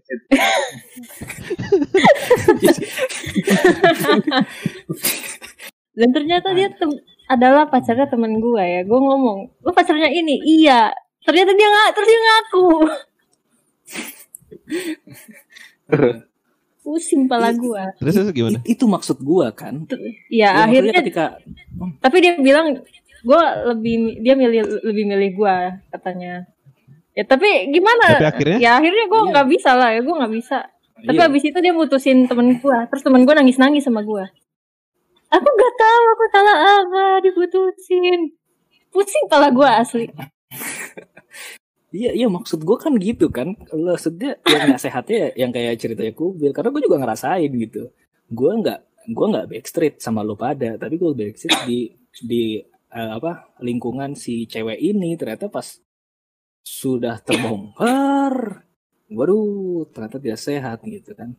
Dan ternyata dia tem- adalah pacarnya temen gue ya. Gue ngomong, lu pacarnya ini? Iya. Ternyata dia nggak, terus dia ngaku. (laughs) Pusing pala gue. Terus terus gimana? I- itu maksud gue kan Ya, Ya, akhirnya ketika tapi dia bilang gue lebih dia milih lebih milih gue katanya ya tapi gimana Tapi akhirnya? ya akhirnya gue Iya. nggak bisa lah ya gue nggak bisa tapi Iya. abis itu dia mutusin temen gue terus temen gue nangis nangis sama gue aku gak tahu aku salah apa diputusin pusing kepala gue asli Iya, iya maksud gue kan gitu kan. Lo maksudnya yang nggak sehatnya yang kayak ceritanya Kubil. Karena gue juga ngerasain gitu. Gue nggak gue nggak backstreet sama lo pada, tapi gue backstreet di di eh, apa lingkungan si cewek ini ternyata pas sudah terbongkar, waduh ternyata tidak sehat gitu kan.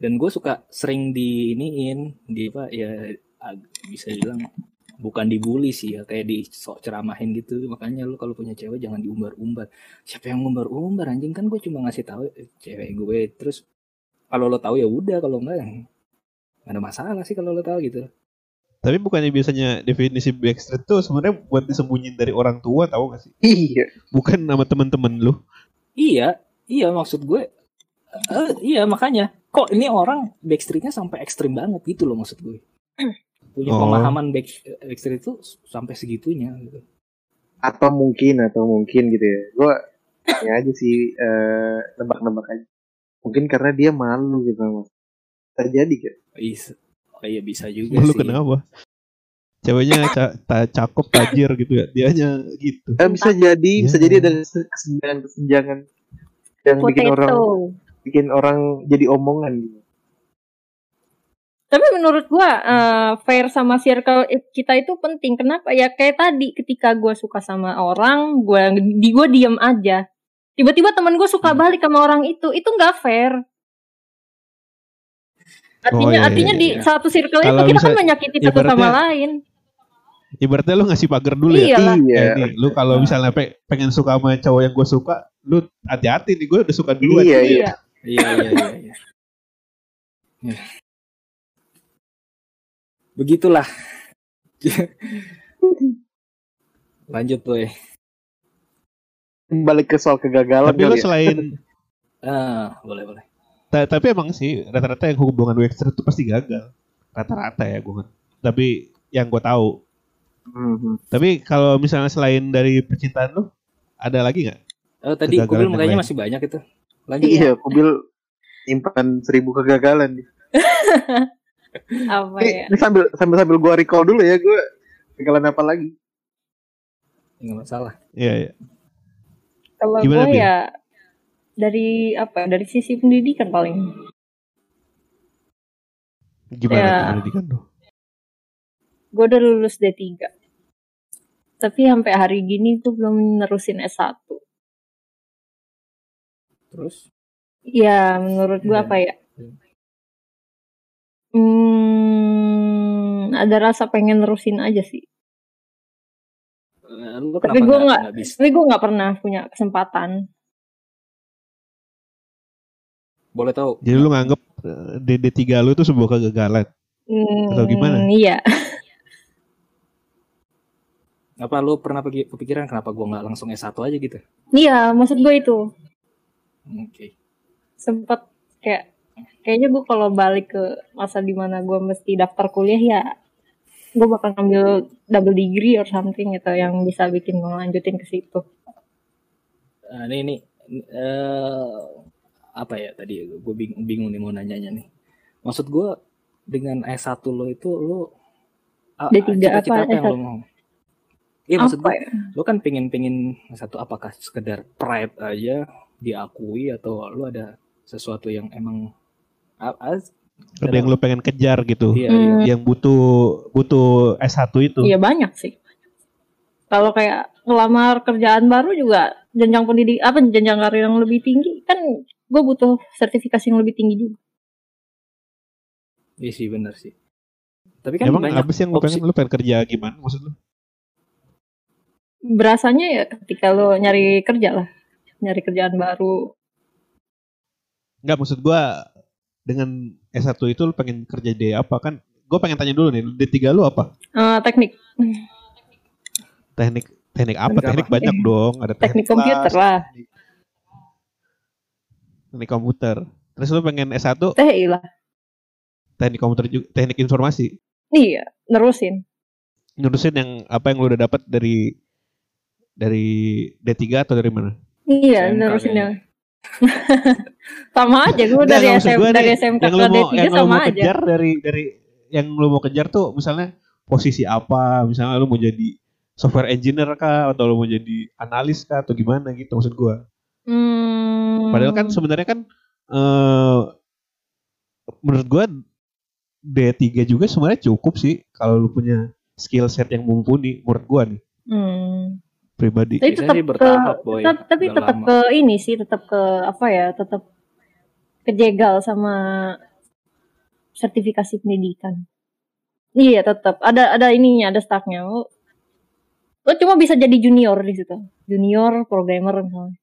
Dan gue suka sering di iniin di apa ya bisa bilang bukan dibully sih ya kayak di sok ceramahin gitu. Makanya lu kalau punya cewek jangan diumbar-umbar. Siapa yang ngumbar-umbar anjing? Kan gue cuma ngasih tahu eh, cewek gue. Terus kalau lo tahu ya udah kalau enggak ya nggak ada masalah sih kalau lo tahu gitu Tapi bukannya biasanya definisi backstreet tuh sebenarnya buat disembunyiin dari orang tua tahu gak sih? Iya. Bukan nama teman-teman lu. iya iya maksud gue eh, iya makanya kok ini orang backstreetnya sampai ekstrim banget gitu loh maksud gue punya Oh. pemahaman back, backstreet itu sampai segitunya gitu Atau mungkin atau mungkin gitu ya. Gue ini aja sih eh, nebak-nebak aja. Mungkin karena dia malu gitu mas. Terjadi kan? Is- iya bisa (laughs) juga Lu sih kenapa? Ceweknya ca ta- cakep tajir gitu ya. Dianya gitu. Eh, bisa jadi, bisa Ya. jadi ada kesenjangan-kesenjangan yang bikin orang Potato. bikin orang jadi omongan gitu. Tapi menurut gua eh, fair sama circle kita itu penting. Kenapa? Ya kayak tadi ketika gua suka sama orang, gua di gua diem aja. Tiba-tiba temen gue suka Hmm. balik sama orang itu, itu nggak fair. Artinya, Oh, iya, artinya iya, di iya. satu circle itu Kalau kita kan bisa- menyakiti satu sama lain. Ibaratnya lu ngasih pagar dulu ya. Iya. Iya. Eh, nih, lu kalau misalnya pe- pengen suka sama cowok yang gue suka, lu hati-hati nih gue udah suka duluan. Iya, iya. Iya. iya iya iya, iya. Ya. begitulah (laughs) lanjut boy Balik ke soal kegagalan Tapi lu ya. selain ah boleh boleh tapi emang sih rata-rata yang hubungan backstreet itu pasti gagal. Rata-rata ya gue. Tapi yang gue tahu. Mhm. Tapi kalau misalnya selain dari percintaan lu, ada lagi nggak? oh, tadi kubil lain. masih banyak itu lanjut Iya, mobil nyimpan seribu kegagalan. (laughs) Apa Ini, ya? ini sambil sambil sambil gua recall dulu ya, gua kegagalan apa lagi? nggak masalah Iya, iya. Kalau gue ya dari apa? Dari sisi pendidikan paling. Gimana Ya. tuh pendidikan lu? Gue udah lulus D3. Tapi sampai hari gini gue belum nerusin S1. terus Ya, menurut gue Iya. apa ya? Hmm. Hmm, ada rasa pengen nerusin aja sih. eh, lu Tapi gua nggak Tapi gue nggak pernah punya kesempatan. Boleh tahu Jadi lu nganggep eh, DD3 lu itu sebuah kegagalan. Hmm, Atau gimana? Iya. apa lu pernah pergi kepikiran kenapa gua nggak langsung S1 aja gitu Iya, maksud gue itu oke sempat kayak kayaknya gue kalau balik ke masa di mana gue mesti daftar kuliah ya gue bakal ngambil double degree or something gitu yang bisa bikin gue lanjutin ke situ. Nah, ini ini eh apa ya tadi gue bingung, bingung nih mau nanyanya nih. Maksud gue dengan S1 lo itu lo a- D3 cita-cita apa, apa yang S1? lo mau? Iya maksud gue ya? lo kan pengen pengen satu apakah sekedar pride aja diakui atau lo ada sesuatu yang emang Ada yang lu pengen kejar gitu. iya, Hmm. iya. Yang butuh butuh S1 itu. Iya banyak sih. Kalau kayak ngelamar kerjaan baru juga jenjang pendidik apa jenjang karir yang lebih tinggi kan gue butuh sertifikasi yang lebih tinggi juga. Iya sih benar sih. Tapi kan Emang apa sih yang lu opsi. pengen? Lu pengen kerja gimana maksud lu? Berasanya ya ketika lo nyari kerja lah, nyari kerjaan baru. Enggak maksud gua dengan S1 itu lu pengen kerja di apa kan? Gua pengen tanya dulu nih, D3 lu apa? Eh, teknik, Teknik teknik apa? Teknik Teknik apa? banyak dong, ada teknik flash, komputer lah. Teknik komputer. Terus lu pengen S1 TI lah. teknik komputer juga, teknik informasi. Iya, nerusin. Nurusin yang apa yang lu udah dapat dari dari D3 atau dari mana? Iya, SMK nerusin kayaknya. yang (laughs) sama aja gue dari SM gua dari SMK yang ke lu mau D3 yang lu sama mau aja. kejar dari dari yang lu mau kejar tuh misalnya posisi apa? Misalnya lu mau jadi software engineer kah atau lu mau jadi analis kah atau gimana gitu maksud gua. Hmm. Padahal kan sebenarnya kan eh menurut gua D3 juga sebenarnya cukup sih kalau lu punya skill set yang mumpuni menurut gua nih Hmm. pribadi. Tapi tetap ke bertahap, Boy. tetap- tapi Udah tetap lama. ke ini sih, tetap ke apa ya, tetap kejegal sama sertifikasi pendidikan. Iya, tetap ada ada ininya, ada stucknya. Lo, lo cuma bisa jadi junior di situ, junior programmer misalnya.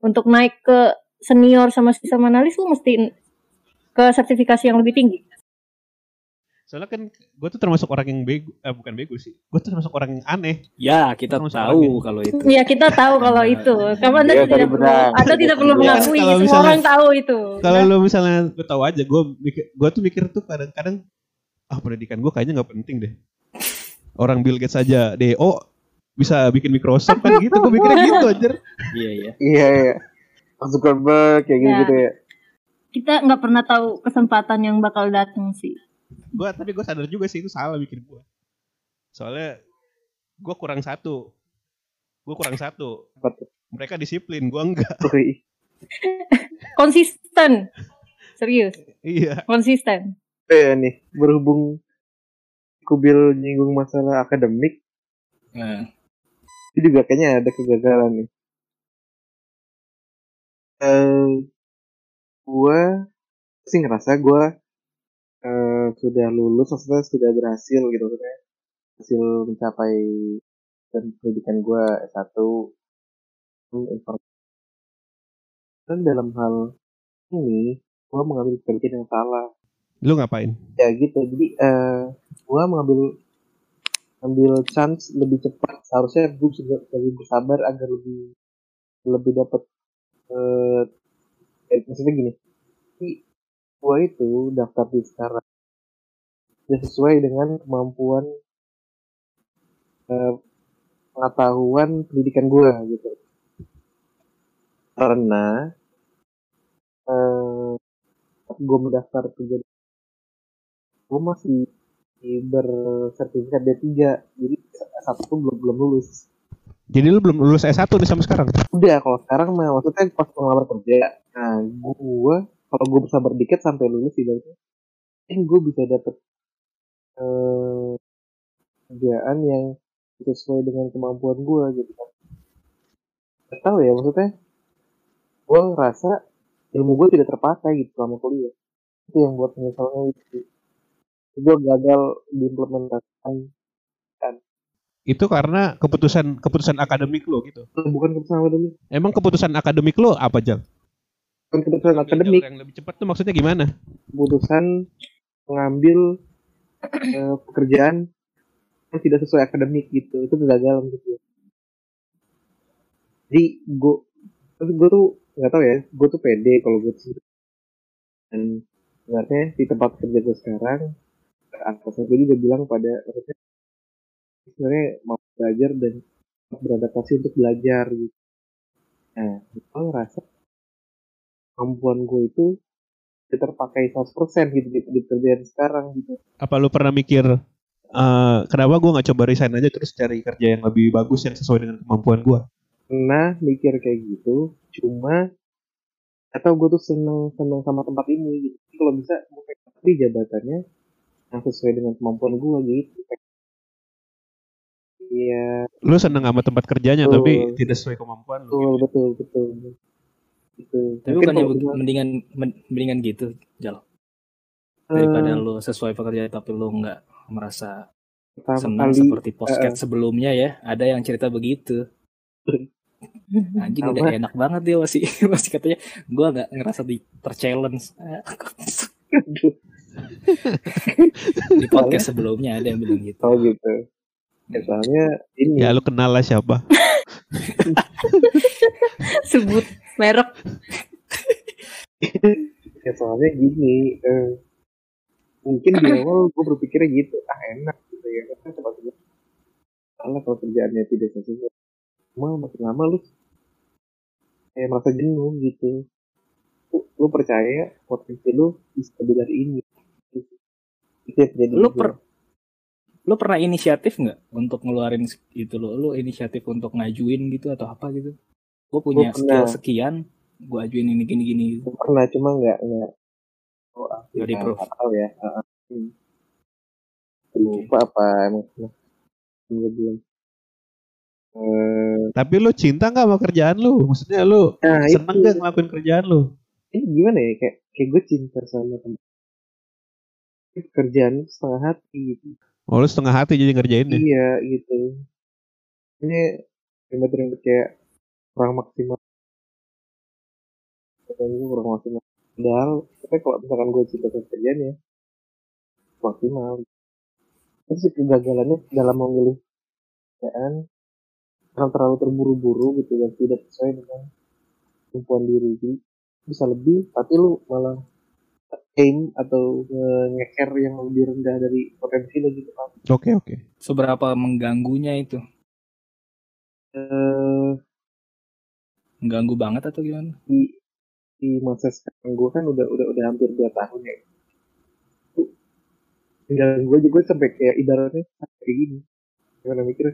Untuk naik ke senior sama sama analis lo mesti ke sertifikasi yang lebih tinggi. Soalnya kan gue tuh termasuk orang yang bego, eh bukan bego sih. Gue tuh termasuk orang yang aneh. Ya, kita Termasuk tahu orangnya. kalau itu. Iya kita tahu kalau itu. Kamu anda Iya, tidak perlu, anda tidak perlu Iya, mengakui. kalau Semua misalnya- orang tahu itu. Kalau lo misalnya gue tahu aja, gue mikir, gue tuh mikir tuh kadang-kadang ah pendidikan gue kayaknya nggak penting deh. Orang Bill Gates aja DO bisa bikin Microsoft kan gitu. Gue mikirnya (laughs) gitu aja. Iya, iya. Iya iya. Zuckerberg kayak gitu gitu ya. Kita nggak pernah tahu kesempatan yang bakal datang sih. Gue tapi gue sadar juga sih itu salah bikin gue. Soalnya gue kurang satu. Gue kurang satu. Apa tuh? Mereka disiplin, gue enggak. (laughs) Konsisten. Serius, Iya. konsisten. Eh nih berhubung Kubil nyinggung masalah akademik, Nah, itu juga kayaknya ada kegagalan nih. Eh, gua sih ngerasa gua eh, sudah lulus, maksudnya sudah berhasil gitu maksudnya. Hasil mencapai dan pendidikan gua S1 informasi. Dan dalam hal ini, gua mengambil kebijakan yang salah. Lu ngapain? Ya gitu, jadi eh gua mengambil ambil chance lebih cepat. Seharusnya gue bisa lebih bersabar agar lebih lebih dapat eh eh, maksudnya gini. Tapi gua itu daftar di sekarang tidak sesuai dengan kemampuan eh, pengetahuan pendidikan gua gitu. Karena eh gue mendaftar kerja gue masih bersertifikat D3 jadi satu tuh belum belum lulus. Jadi lu belum lulus S1 nih sampai sekarang? udah kalau sekarang mah maksudnya pas pengalaman kerja nah gue kalau gue bersabar dikit sampai lulus ibaratnya mungkin gue bisa dapet eh, kerjaan yang sesuai dengan kemampuan gue gitu kan. Gak tahu ya maksudnya gue ngerasa ilmu gue tidak terpakai gitu selama kuliah. Itu yang buat penyesalannya itu gue gagal diimplementasikan Itu karena keputusan keputusan akademik lo gitu. bukan keputusan akademik Emang keputusan akademik lo apa Jal? bukan keputusan akademik Yang lebih cepat tuh maksudnya gimana? keputusan mengambil eh, pekerjaan yang tidak sesuai akademik gitu itu kegagalan gitu jadi gue gue tuh nggak tahu ya gue tuh pede kalau gue dan sebenarnya di tempat kerja gue sekarang atasan gue juga bilang pada maksudnya sebenarnya mau belajar dan beradaptasi untuk belajar gitu. Nah gue ngerasa kemampuan gue itu terpakai 100% gitu di, di kerjaan sekarang gitu. Apa lu pernah mikir eh kenapa gua nggak coba resign aja terus cari kerja yang lebih bagus yang sesuai dengan kemampuan gua? pernah mikir kayak gitu cuma atau gue tuh seneng seneng sama tempat ini gitu. Kalau bisa gue pengen jabatannya yang sesuai dengan kemampuan gue gitu iya Lu seneng sama tempat kerjanya Betul. tapi tidak sesuai kemampuan lu. betul gitu. betul betul gitu tapi Mungkin bukannya mendingan men- mendingan gitu, Jal. Daripada eh, lu sesuai pekerjaan tapi lu nggak merasa senang kali seperti podcast sebelumnya ya. Ada yang cerita begitu. (laughs) Anjing Apa? udah enak banget dia masih (laughs) masih katanya gua nggak ngerasa di terchallenge Eh, aduh, di podcast sebelumnya ada yang bilang gitu. oh gitu ya soalnya ini Ya lu kenal lah siapa? (laughs) Sebut merek. (laughs) ya soalnya gini eh, mungkin di awal gue berpikirnya gitu ah enak gitu ya kan tempat salah kalau kerjaannya tidak sesuai cuma makin lama lu kayak merasa jenuh gitu lu, lu percaya potensi lu bisa lebih dari ini. Itu yang terjadi Lu per lu pernah inisiatif nggak untuk ngeluarin itu lo? Lu inisiatif untuk ngajuin gitu atau apa gitu? Gue punya Gua skill sekian, gue ajuin ini gini gini gitu. pernah cuma nggak nggak oh, ah, Nggak ya, nggak tahu ya Ah, ah. Hmm. lupa apa emang belum eh Tapi lu cinta nggak sama kerjaan lu? Maksudnya lu nah seneng itu gak ngelakuin kerjaan lu? ini gimana ya kayak kayak gue cinta sama Ini pekerjaan setengah hati gitu Oh lu setengah hati jadi ngerjainnya. iya gitu ini ribet-ribet kayak kurang maksimal gue kurang maksimal Padahal, tapi kalau misalkan gue cinta sama kerjaan ya maksimal. Terus sih kegagalannya dalam memilih kerjaan karena terlalu terburu-buru gitu dan tidak sesuai dengan kemampuan diri. Bisa lebih, tapi lu malah aim atau eh, ngeker yang lebih rendah dari potensi lo gitu kan. Oke oke. Seberapa mengganggunya itu? Eh, Mengganggu banget atau gimana? di di masa sekarang gue kan udah udah udah hampir dua tahun ya tinggal gue juga sampai kayak ibaratnya kayak gini gimana mikir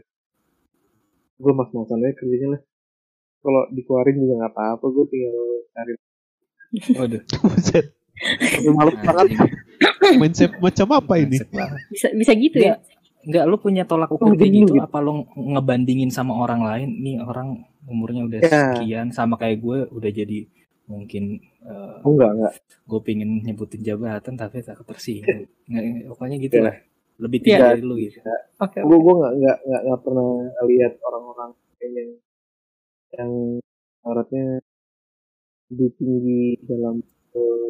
gue mas masan aja kerjanya lah kalau dikeluarin juga nggak apa-apa gue tinggal cari Waduh. (laughs) Males banget anjing. Mindset macam apa ini? Bisa bisa gitu ya. Enggak, lu punya tolak ukur Oh, kayak gitu. gitu apa lu ngebandingin sama orang lain? Nih orang umurnya udah Ya. sekian sama kayak gue udah jadi mungkin eh, oh, enggak enggak gue pengen nyebutin jabatan tapi tak ketersinggung. Nggak, pokoknya gitu lah. Lebih tinggi Iya. dari lu gitu. Oke. gue gue nggak nggak nggak pernah lihat orang-orang yang yang syaratnya lebih tinggi dalam eh,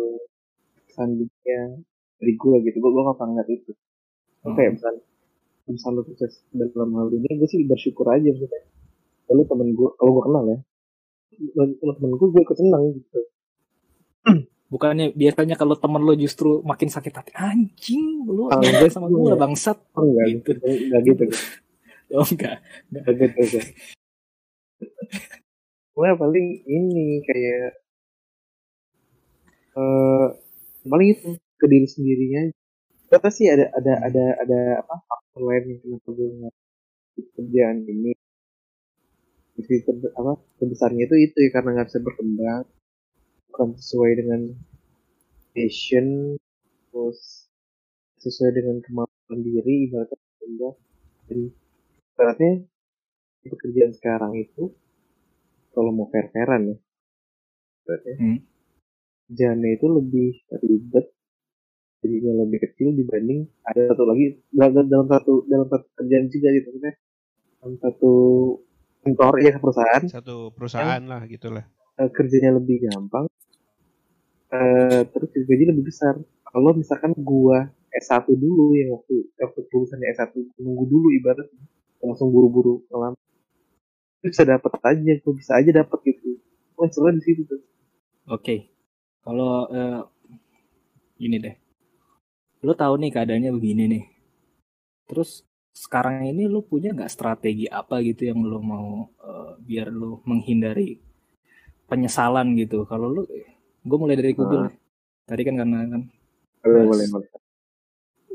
selanjutnya dari gue gitu gue gue nggak pernah ngeliat itu Hmm. kayak misal misal lu sukses dalam hal ini gue sih bersyukur aja maksudnya lalu temen gue kalau gue kenal ya kalau temen gue gue ikut senang gitu (clears throat) Bukannya biasanya kalau temen lo justru makin sakit hati anjing lu Ah, nyampe sama gue bangsat. oh enggak Gitu. gitu enggak gitu (laughs) Oh enggak. enggak gitu enggak. gue paling ini kayak eh paling itu ke diri sendirinya. Kata sih ada ada ada ada apa faktor lain yang kenapa gue nggak kerjaan ini. Ter- apa terbesarnya itu itu ya karena nggak bisa berkembang. Bukan sesuai dengan passion terus sesuai dengan kemampuan diri ibaratnya berkembang. Dan ibaratnya pekerjaan sekarang itu kalau mau fair-fairan ya ibaratnya. Hmm. Kerjaannya itu lebih ribet jadinya lebih kecil dibanding ada satu lagi dalam, dalam satu dalam satu kerjaan juga gitu maksudnya. Dalam satu kantor ya perusahaan. Satu perusahaan lah gitulah. eh, kerjanya lebih gampang eh terus gaji lebih besar. Kalau misalkan gua S1 dulu yang waktu waktu lulusannya S1 nunggu dulu ibarat langsung buru-buru itu bisa dapat aja gua bisa aja dapat gitu. Seru di situ tuh. Oke. Kalau eh, gini deh. Lu tahu nih keadaannya begini nih. Terus sekarang ini lu punya nggak strategi apa gitu yang lu mau eh, biar lu menghindari penyesalan gitu. Kalau lu gue mulai dari Google. Ah. Tadi kan karena kan boleh boleh boleh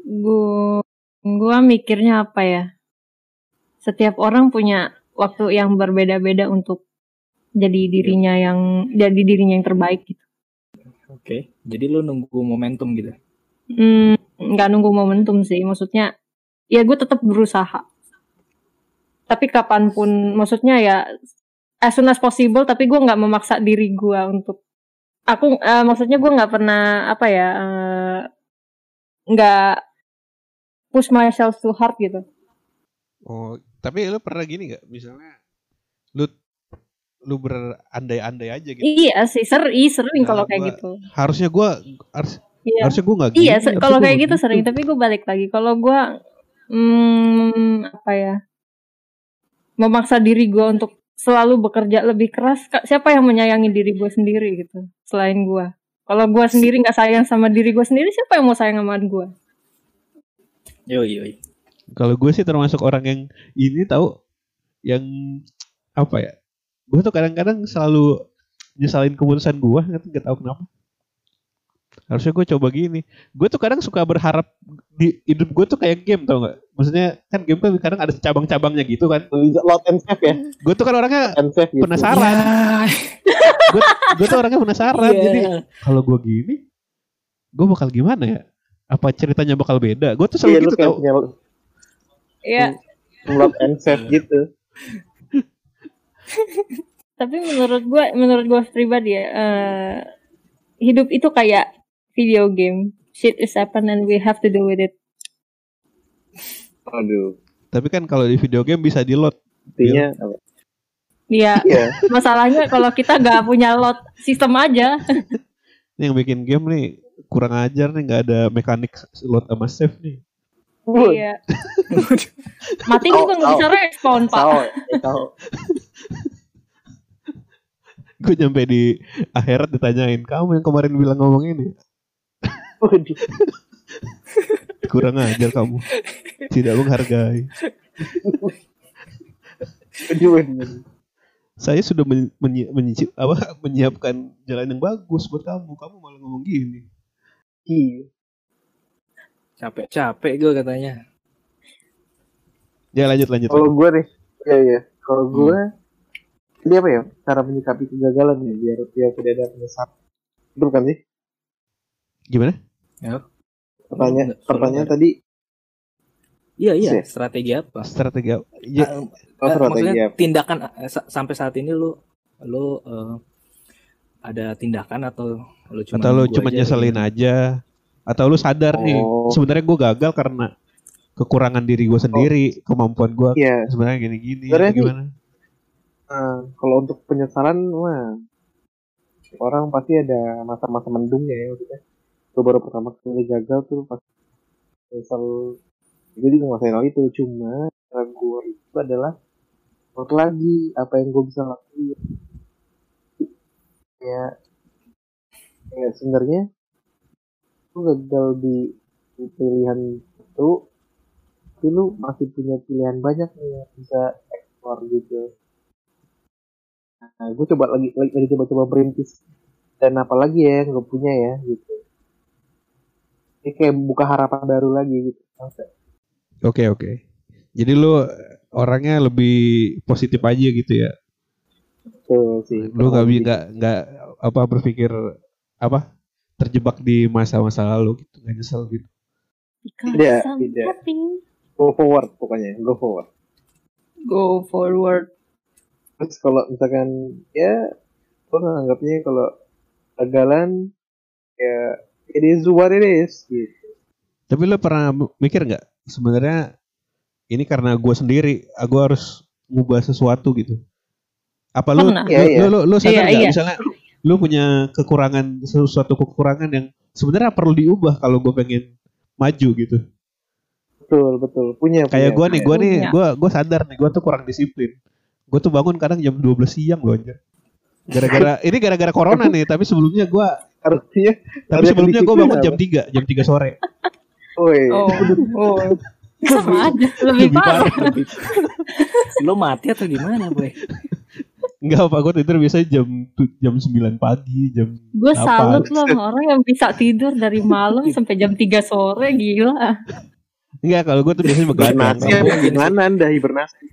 Gua gua mikirnya apa ya? Setiap orang punya waktu yang berbeda-beda untuk jadi dirinya yang jadi dirinya yang terbaik gitu. Oke. Jadi lu nunggu momentum gitu. Hmm, nggak nunggu momentum sih, maksudnya ya gue tetap berusaha. Tapi kapan pun, maksudnya ya as soon as possible. Tapi gue nggak memaksa diri gue untuk aku, eh, maksudnya gue nggak pernah apa ya, eh, nggak push myself too hard gitu. Oh, tapi lu pernah gini gak? Misalnya lu lu berandai-andai aja gitu. Iya sih, sering sering Nah, kalau kayak gitu. Harusnya gua harus Iya. harusnya gua nggak gini. Iya, harusnya kalau kayak nggak gitu sering, tapi gue balik lagi. Kalau gue, hmm, apa ya, memaksa diri gue untuk selalu bekerja lebih keras. Siapa yang menyayangi diri gue sendiri gitu, selain gue? Kalau gue sendiri nggak sayang sama diri gue sendiri, siapa yang mau sayang sama gue? Yo yo. yo. Kalau gue sih termasuk orang yang ini tahu yang apa ya? Gue tuh kadang-kadang selalu nyesalin keputusan gue, nggak nggak tahu kenapa. Harusnya gue coba gini. Gue tuh kadang suka berharap di hidup gue tuh kayak game tau nggak? Maksudnya kan game kan kadang ada cabang-cabangnya gitu kan. Load and save ya Gue tuh kan orangnya gitu penasaran. Gue gue tuh orangnya penasaran. Iya. Jadi kalau gue gini, gue bakal gimana ya? Apa ceritanya bakal beda? Gue tuh iya selalu lu gitu kayak tau. Iya, load and save gitu tapi menurut gue, menurut gue pribadi ya, eh, hidup itu kayak video game. Shit is happen and we have to do with it. aduh Tapi kan kalau di video game bisa di load. intinya apa? Iya, iya masalahnya kalau kita nggak punya lot sistem aja. (laughs) Ini yang bikin game nih kurang ajar nih nggak ada mekanik load sama save nih. Iya. Mati juga nggak bisa respon pak. Tahu, tahu. Gue nyampe di akhirat ditanyain kamu yang kemarin bilang ngomong ini Waduh. kurang ajar kamu tidak menghargai. Saya sudah men- menyi- menyi- apa, menyiapkan jalan yang bagus buat kamu. Kamu malah ngomong gini. Iya. Capek-capek gue katanya. Ya lanjut lanjut. Kalau gue nih, iya iya. Kalau gue, ini apa ya? Cara menyikapi kegagalan ya, biar biar tidak ada penyesalan. Betul kan sih? Gimana? Pertanyaan, Enggak, pertanyaan tadi, Iya iya, Sih. strategi apa? Strategi apa? Ya, Ah, oh, eh, strategi maksudnya apa? tindakan eh, sa- sampai saat ini lu lu eh, ada tindakan atau lu cuma atau lu cuma aja nyeselin gitu? aja atau lu sadar nih Oh. sebenarnya gue gagal karena kekurangan diri gue sendiri kemampuan gue Iya. sebenarnya gini-gini gimana Nah, kalau untuk penyesalan, wah, orang pasti ada masa-masa mendungnya ya maksudnya. Gue baru pertama kali gagal tuh pas misal jadi ngerasain hal itu cuma cara gue itu adalah buat lagi apa yang gue bisa lakuin ya ya sebenarnya lu gagal di, di pilihan itu tapi lu masih punya pilihan banyak nih yang bisa explore gitu nah gue coba lagi lagi, lagi coba-coba merintis dan apalagi ya yang gue punya ya gitu ini kayak buka harapan baru lagi gitu oke oke jadi lu orangnya lebih positif aja gitu ya Betul sih. lu nggak bi- nggak nggak apa berpikir apa terjebak di masa-masa lalu gitu nggak nyesel gitu Tidak, tidak. go forward pokoknya, go forward. Go forward. Terus kalau misalkan ya gue nganggapnya kalau kegagalan ya it is what it is gitu. tapi lu pernah mikir nggak sebenarnya ini karena gue sendiri gue harus ngubah sesuatu gitu apa lu Pernah. lu, Iya, iya. lu, lu, lu sadar Iya, nggak iya. misalnya lu punya kekurangan sesuatu kekurangan yang sebenarnya perlu diubah kalau gue pengen maju gitu Betul, betul. Punya kayak gue nih gue nih gue gue sadar nih gue tuh kurang disiplin gue tuh bangun kadang jam 12 siang loh anjir gara-gara (laughs) ini gara-gara corona nih tapi sebelumnya gue harusnya tapi sebelumnya gue bangun jam apa? 3 jam 3 sore Woi, Oh, oh. (laughs) Sama aja, lebih Lebih parah. (laughs) Lu mati atau gimana, boy? Enggak apa gue tidur biasanya jam jam 9 pagi jam Gue salut loh sama orang yang bisa tidur dari malam sampai jam 3 sore, gila. Enggak kalau gue tuh biasanya begadang hibernasi gimana anda hibernasi?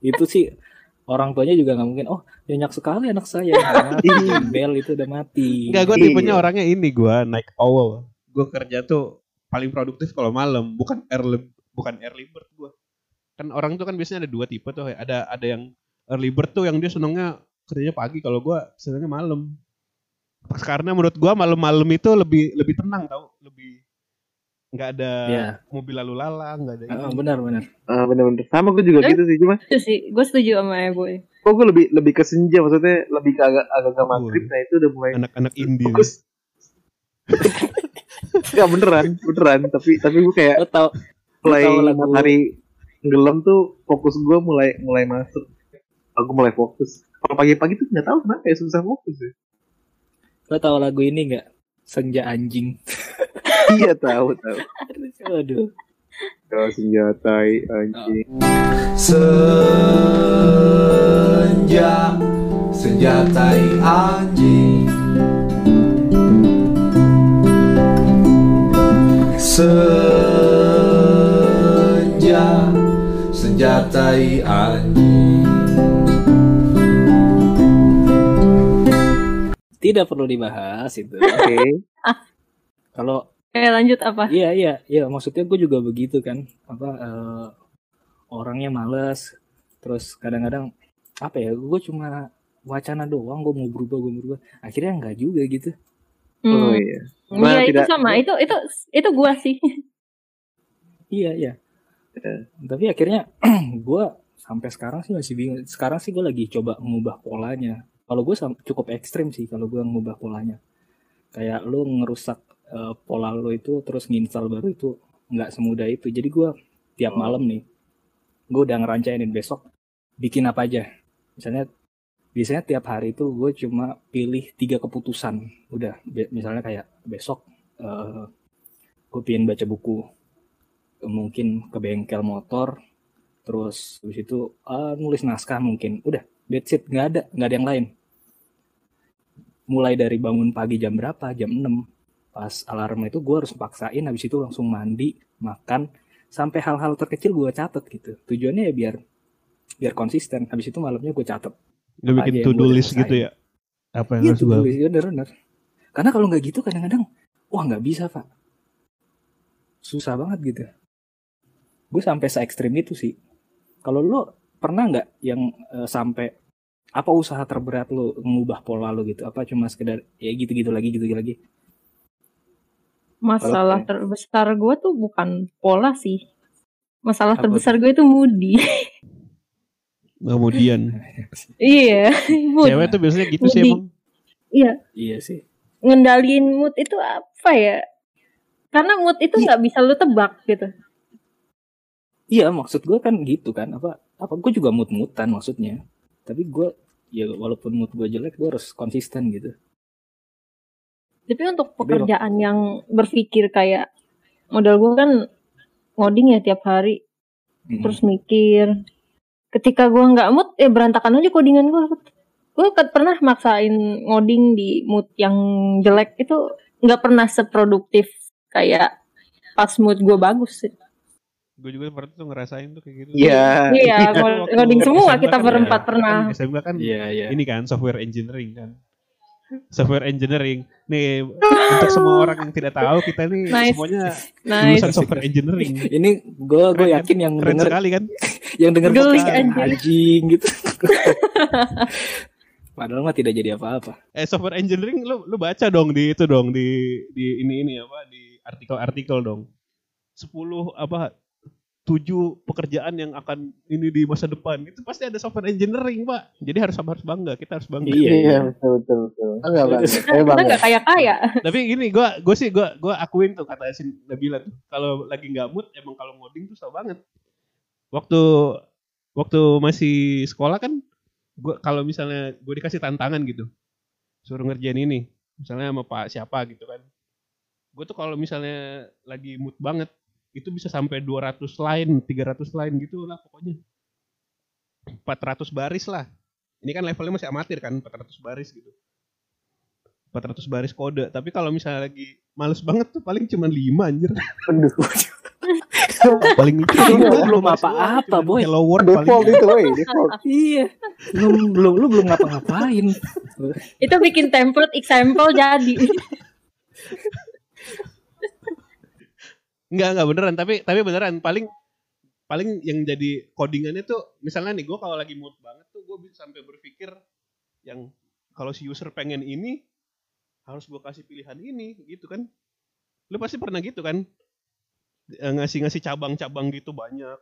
Itu sih orang tuanya juga nggak mungkin. Oh, nyenyak sekali anak saya. (laughs) Mati. Bel itu udah mati. Enggak gue Iya. tipenya orangnya ini gue night owl gue kerja tuh paling produktif kalau malam bukan early bukan early bird gue kan orang tuh kan biasanya ada dua tipe tuh ada ada yang early bird tuh yang dia senengnya kerjanya pagi kalau gue senengnya malam karena menurut gue malam-malam itu lebih lebih tenang tau lebih nggak ada Iya. mobil lalu lalang nggak ada ini. Ah, benar benar. Ah, bener-bener sama gue juga Eh? gitu sih cuma Itu sih, gue setuju sama ya, boy. kok gue lebih lebih ke senja maksudnya lebih ke agak agak agak maghrib nah itu udah mulai anak-anak indie fokus (laughs) Enggak beneran beneran tapi tapi gue kayak Lo tau mulai matahari tenggelam tuh fokus gue mulai mulai masuk aku mulai fokus kalau pagi-pagi tuh nggak tahu kenapa ya susah fokus ya lo tau lagu ini nggak? Senja anjing. (laughs) (laughs) iya tahu tahu. Aduh. kalau senjata anjing. Senja Senjatai anjing. Senja Senjatai anjing. Tidak perlu dibahas itu. oke. Kalau Eh, lanjut apa? iya iya iya maksudnya gue juga begitu kan. Apa eh, orangnya males terus kadang-kadang apa ya gue cuma wacana doang gue mau berubah gue mau berubah akhirnya enggak juga gitu oh Hmm. iya Iya, Nah, itu tidak- sama. Itu itu itu gua sih. iya iya tapi akhirnya (clears throat) gue sampai sekarang sih masih bingung sekarang sih gue lagi coba mengubah polanya kalau gue cukup ekstrim sih kalau gue mengubah polanya kayak lu ngerusak eh, pola lu itu terus nginstal baru itu nggak semudah itu. Jadi gua tiap malam nih gue udah ngerancainin besok bikin apa aja. Misalnya biasanya tiap hari itu gue cuma pilih tiga keputusan. Udah misalnya kayak besok eh gue pengen baca buku. Mungkin ke bengkel motor terus habis itu eh, nulis naskah mungkin. Udah that's it. Nggak ada nggak ada yang lain. Mulai dari bangun pagi jam berapa? Jam 6 pas alarm itu gue harus paksain habis itu langsung mandi makan sampai hal-hal terkecil gue catat gitu tujuannya ya biar biar konsisten habis itu malamnya gue catat Lu bikin to do list gitu ya. Apa yang Iya harus tuh gua bener bener. Karena kalau nggak gitu kadang-kadang wah nggak bisa pak. Susah banget gitu. Gue sampai se ekstrim itu sih. Kalau lo pernah nggak yang eh, sampai apa usaha terberat lo mengubah pola lo gitu? Apa cuma sekedar ya gitu-gitu lagi gitu lagi? Masalah Oke. terbesar gue tuh bukan pola sih. Masalah Apa terbesar gue itu moody. kemudian (laughs) iya, (laughs) mood. cewek tuh biasanya gitu sih Moody. emang. Iya, Iya sih. ngendaliin mood itu apa ya? Karena mood itu Iya. nggak bisa lu tebak gitu. Iya maksud gue kan gitu kan apa apa gue juga mut-mutan maksudnya. Tapi gue ya walaupun mood gue jelek gue harus konsisten gitu. Tapi untuk pekerjaan yang berpikir kayak modal gue kan ngoding ya tiap hari, Mm. terus mikir. Ketika gue nggak mood, ya berantakan aja codingan gue. Gue pernah maksain ngoding di mood yang jelek itu nggak pernah seproduktif kayak pas mood gue bagus sih. Gue juga pernah tuh ngerasain tuh kayak gitu. Iya. Iya, (laughs) ngoding semua SMK kita kan berempat ya, pernah. kan SMK kan Iya iya. ini kan software engineering kan. Software engineering. Nih untuk semua orang yang tidak tahu kita nih Nice. semuanya Nice. lulusan software engineering. Ini gue gue yakin yang Keren denger sekali kan? (laughs) yang denger Geli, podcast anjir. anjing gitu. (laughs) Padahal mah tidak jadi apa-apa. Eh software engineering lu lu baca dong di itu dong di di ini ini apa di artikel-artikel dong. 10 apa tujuh pekerjaan yang akan ini di masa depan. Itu pasti ada software engineering pak. Jadi harus harus bangga kita harus bangga. Iya, Iya, betul betul betul. Enggak, Bang. Saya Kita bangga. nggak kaya kaya. tapi gini gua gue sih gua gua akuin tuh kata Yasin Nabila tuh. Kalau lagi nggak mood emang kalau ngoding tuh susah banget. Waktu waktu masih sekolah kan gua kalau misalnya gue dikasih tantangan gitu. Suruh ngerjain ini misalnya sama pak siapa gitu kan. Gue tuh kalau misalnya lagi mood banget itu bisa sampai 200 line 300 line gitu lah pokoknya 400 baris lah ini kan levelnya masih amatir kan 400 baris gitu 400 baris kode tapi kalau misalnya lagi males banget tuh paling cuma 5 anjir Aduh, (laughs) paling itu Belum- belum apa-apa, boy. hello world default paling itu, woi, default. Iya. Belum belum lu belum ngapa-ngapain. Itu bikin template example jadi. (laughs) Enggak, enggak beneran, tapi tapi beneran paling paling yang jadi codingannya tuh misalnya nih gue kalau lagi mood banget tuh gue bisa sampai berpikir yang kalau si user pengen ini harus gue kasih pilihan ini gitu kan. Lu pasti pernah gitu kan? Eh, Ngasih-ngasih cabang-cabang gitu banyak.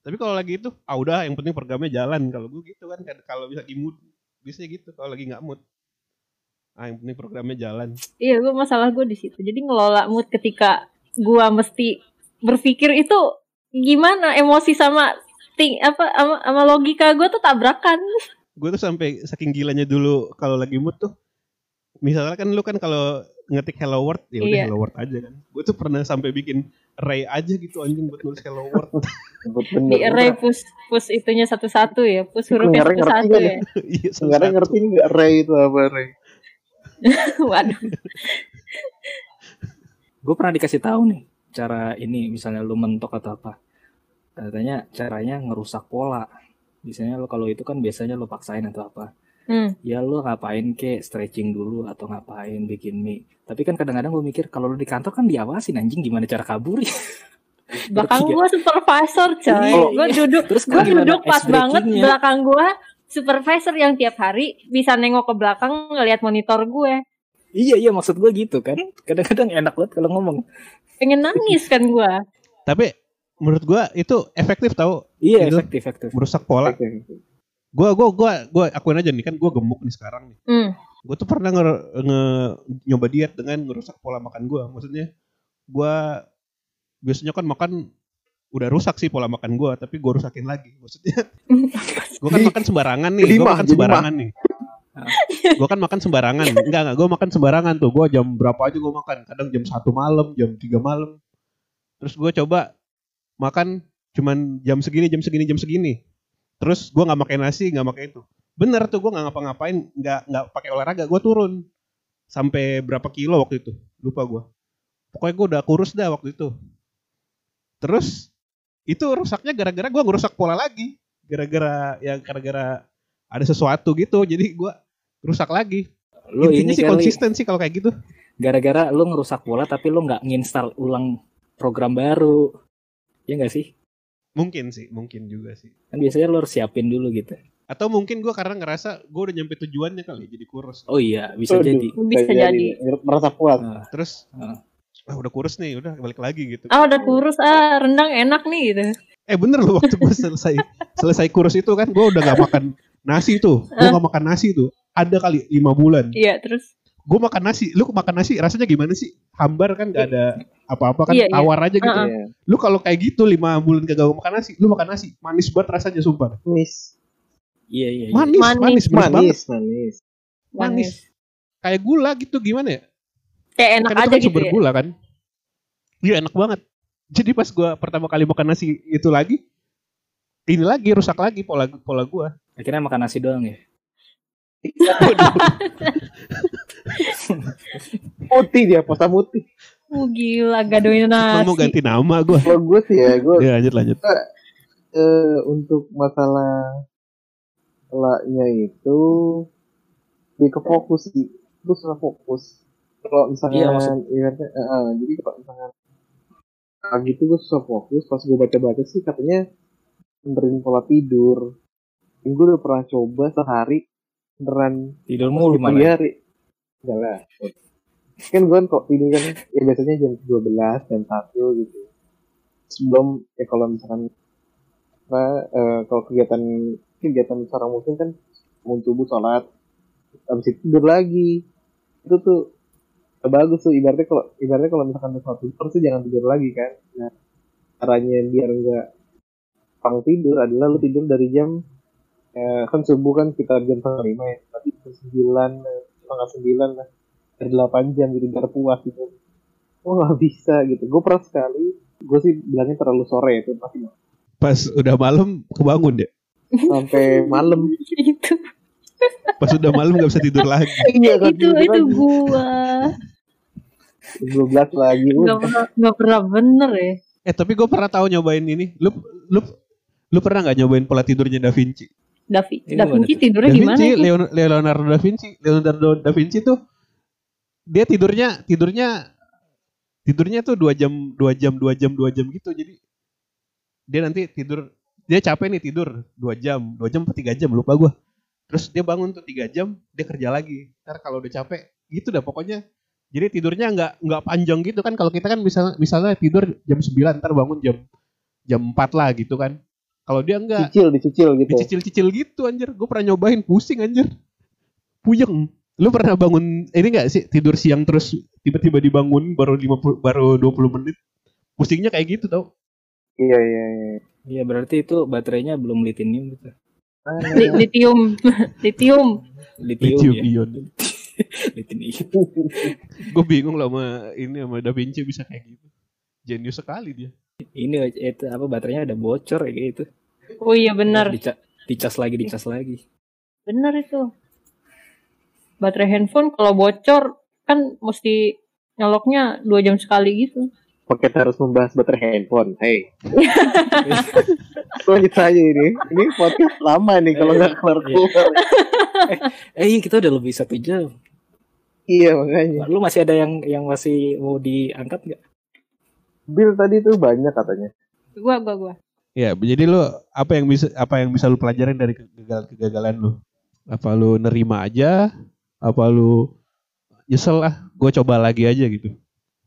Tapi kalau lagi itu, ah udah yang penting programnya jalan. Kalau gue gitu kan, Kad- kalau bisa mood, biasanya gitu. Kalau lagi nggak mood, ah yang penting programnya jalan. Iya, gue masalah gue di situ. Jadi ngelola mood ketika gue mesti berpikir itu gimana emosi sama ting apa sama, sama logika gue tuh tabrakan. gue tuh sampai saking gilanya dulu kalau lagi mood tuh misalnya kan lu kan kalau ngetik hello world ya udah Iya. hello world aja kan gue tuh pernah sampai bikin array aja gitu anjing buat nulis hello world (laughs) Di array push push itunya satu-satu ya, push Itu hurufnya satu-satu ya. (laughs) iya Sebenarnya ngerti nggak Ray itu apa Ray? (laughs) Waduh. Gue pernah dikasih tahu nih cara ini misalnya lu mentok atau apa. Katanya caranya ngerusak pola. Biasanya lo kalau itu kan biasanya lo paksain atau apa. Hmm. Ya lo ngapain ke stretching dulu atau ngapain bikin mie. Tapi kan kadang-kadang gue mikir kalau lo di kantor kan diawasin anjing gimana cara kabur (laughs) Belakang Bertiga. gue supervisor coy. Iya, Gue iya. duduk, Terus gue duduk pas banget belakang gue supervisor yang tiap hari bisa nengok ke belakang ngelihat monitor gue. Iya iya maksud gue gitu kan. Kadang-kadang enak banget kalau ngomong. Pengen nangis kan gue. tapi menurut gue itu efektif tau Iya Gitu. efektif efektif. merusak pola gue gue gue gue akuin aja nih kan gue gemuk nih sekarang nih Hmm. gue tuh pernah nge, nge- nyoba diet dengan ngerusak pola makan gue maksudnya gue biasanya kan makan udah rusak sih pola makan gue tapi gue rusakin lagi maksudnya (laughs) gue kan makan sembarangan nih gue makan sembarangan nih (laughs) gue kan makan sembarangan. Enggak enggak gue makan sembarangan tuh. Gue jam berapa aja gue makan. Kadang jam satu malam jam 3 malam. Terus gue coba makan cuman jam segini jam segini jam segini. Terus gue nggak pakai nasi nggak pakai itu. Bener tuh gue nggak ngapa-ngapain nggak nggak pakai olahraga gue turun. Sampai berapa kilo waktu itu. Lupa gue pokoknya gue udah kurus dah waktu itu. Terus itu rusaknya gara-gara gue ngerusak pola lagi. Gara-gara ya gara-gara ada sesuatu gitu jadi gue rusak lagi Lu intinya ini sih kali konsisten sih kalau kayak gitu gara-gara lu ngerusak pola tapi lu nggak nginstal ulang program baru. Ya nggak sih? mungkin sih mungkin juga sih Kan biasanya lu harus siapin dulu gitu. atau mungkin gue karena ngerasa gue udah nyampe tujuannya kali jadi kurus Oh iya, bisa Aduh, jadi. Bisa jadi. Merasa puas. Nah, terus Ah. ah, udah kurus nih udah balik lagi gitu Ah udah kurus ah rendang enak nih gitu. eh bener loh waktu gue selesai selesai kurus itu kan gue udah gak makan nasi tuh gue Ah. gak makan nasi tuh ada kali lima bulan Iya terus. gue makan nasi lu makan nasi rasanya gimana sih hambar kan gak ada apa-apa kan Iya, iya. tawar aja gitu ah. Iya. lu kalau kayak gitu lima bulan kagak makan nasi lu makan nasi manis banget rasanya sumpah Manis. iya iya. iya. manis manis Manis. manis, banget Manis, manis. manis kayak gula gitu gimana ya Kayak enak itu aja kan gitu sumber ya. gula kan iya enak banget jadi pas gua pertama kali makan nasi itu lagi ini lagi rusak lagi pola pola gua Akhirnya makan nasi doang ya. (laughs) Putih dia, posta putih. Oh gila gadoin Emang mau nasi. ganti nama gua Kalau gue sih ya, gue ya lanjut lanjut eh, untuk masalah polanya itu lebih ke fokus sih. Gue susah fokus. Kalau misalnya, Iya, maksud- ibaratnya, eh, eh, jadi kalau misalnya pagi itu gue susah fokus. Pas gue baca-baca sih katanya benerin pola tidur. Gue udah pernah coba sehari beneran Tidur mulu tiga malah. hari. Enggak lah. Kan gue kok tidur kan ya biasanya jam 12, jam 1 gitu. Sebelum ya kalau misalkan apa eh, kalau kegiatan kegiatan seorang muslim kan mau subuh sholat habis itu tidur lagi itu tuh bagus tuh ibaratnya kalau ibaratnya kalau misalkan udah tidur tuh jangan tidur lagi kan nah caranya biar enggak pang tidur adalah lu tidur dari jam eh, kan subuh kan sekitar jam setengah lima ya. Berarti jam sembilan eh, setengah sembilan lah. Dari delapan jam gitu biar puas gitu. Oh nggak bisa gitu. Gue pernah sekali gue sih bilangnya terlalu sore itu pasti. Pas udah malam kebangun deh sampai malam. Itu. Pas udah malam nggak bisa tidur lagi. Iya kan itu itu gua. Dua belas lagi nggak pernah nggak pernah bener ya. eh tapi gue pernah tahu nyobain ini. Lu lu lu pernah nggak nyobain pola tidurnya Da Vinci Da, Vi- Ini Da gimana Vinci tidurnya Da gimana Vinci sih? Leon- Leonardo da Vinci Leonardo da Vinci tuh dia tidurnya tidurnya tidurnya tuh dua jam dua jam dua jam dua jam gitu. Jadi dia nanti tidur dia capek nih tidur dua jam dua jam atau tiga jam lupa gua. Terus dia bangun tuh tiga jam dia kerja lagi. Ntar kalau udah capek gitu dah pokoknya. Jadi tidurnya nggak nggak panjang gitu kan. Kalau kita kan misalnya misalnya tidur jam 9 ntar bangun jam jam 4 lah gitu kan kalau dia enggak. Cicil dicicil gitu. Dicicil-cicil gitu anjir. Gue pernah nyobain pusing anjir. Puyeng. Lu pernah bangun ini enggak sih tidur siang terus tiba-tiba dibangun baru 50 baru 20 menit? Pusingnya kayak gitu tau. Iya iya iya. Iya berarti itu baterainya belum lithium gitu. Li- Litium, (laughs) litium. Lithium, ya. ion. (laughs) Lithium. (laughs) gue bingung lah sama ini sama Da Vinci bisa kayak gitu. Jenius sekali dia. Ini itu apa baterainya ada bocor kayak gitu. Oh iya benar, Dica- dicas lagi, dicas lagi. benar itu. Baterai handphone kalau bocor kan mesti nyoloknya dua jam sekali gitu. Paket harus membahas baterai handphone. Hey. (laughs) Lanjut saja ini. Ini podcast lama nih kalau nggak keluar keluar. (laughs) Eh iya kita udah lebih satu jam. iya makanya. Lu masih ada yang yang masih mau diangkat nggak? Bill tadi tuh banyak katanya. Gua gua gua. Ya jadi lu apa yang bisa apa yang bisa lu pelajarin dari kegagalan kegagalan lu? Apa lu nerima aja apa lu nyesel lah gue coba lagi aja gitu.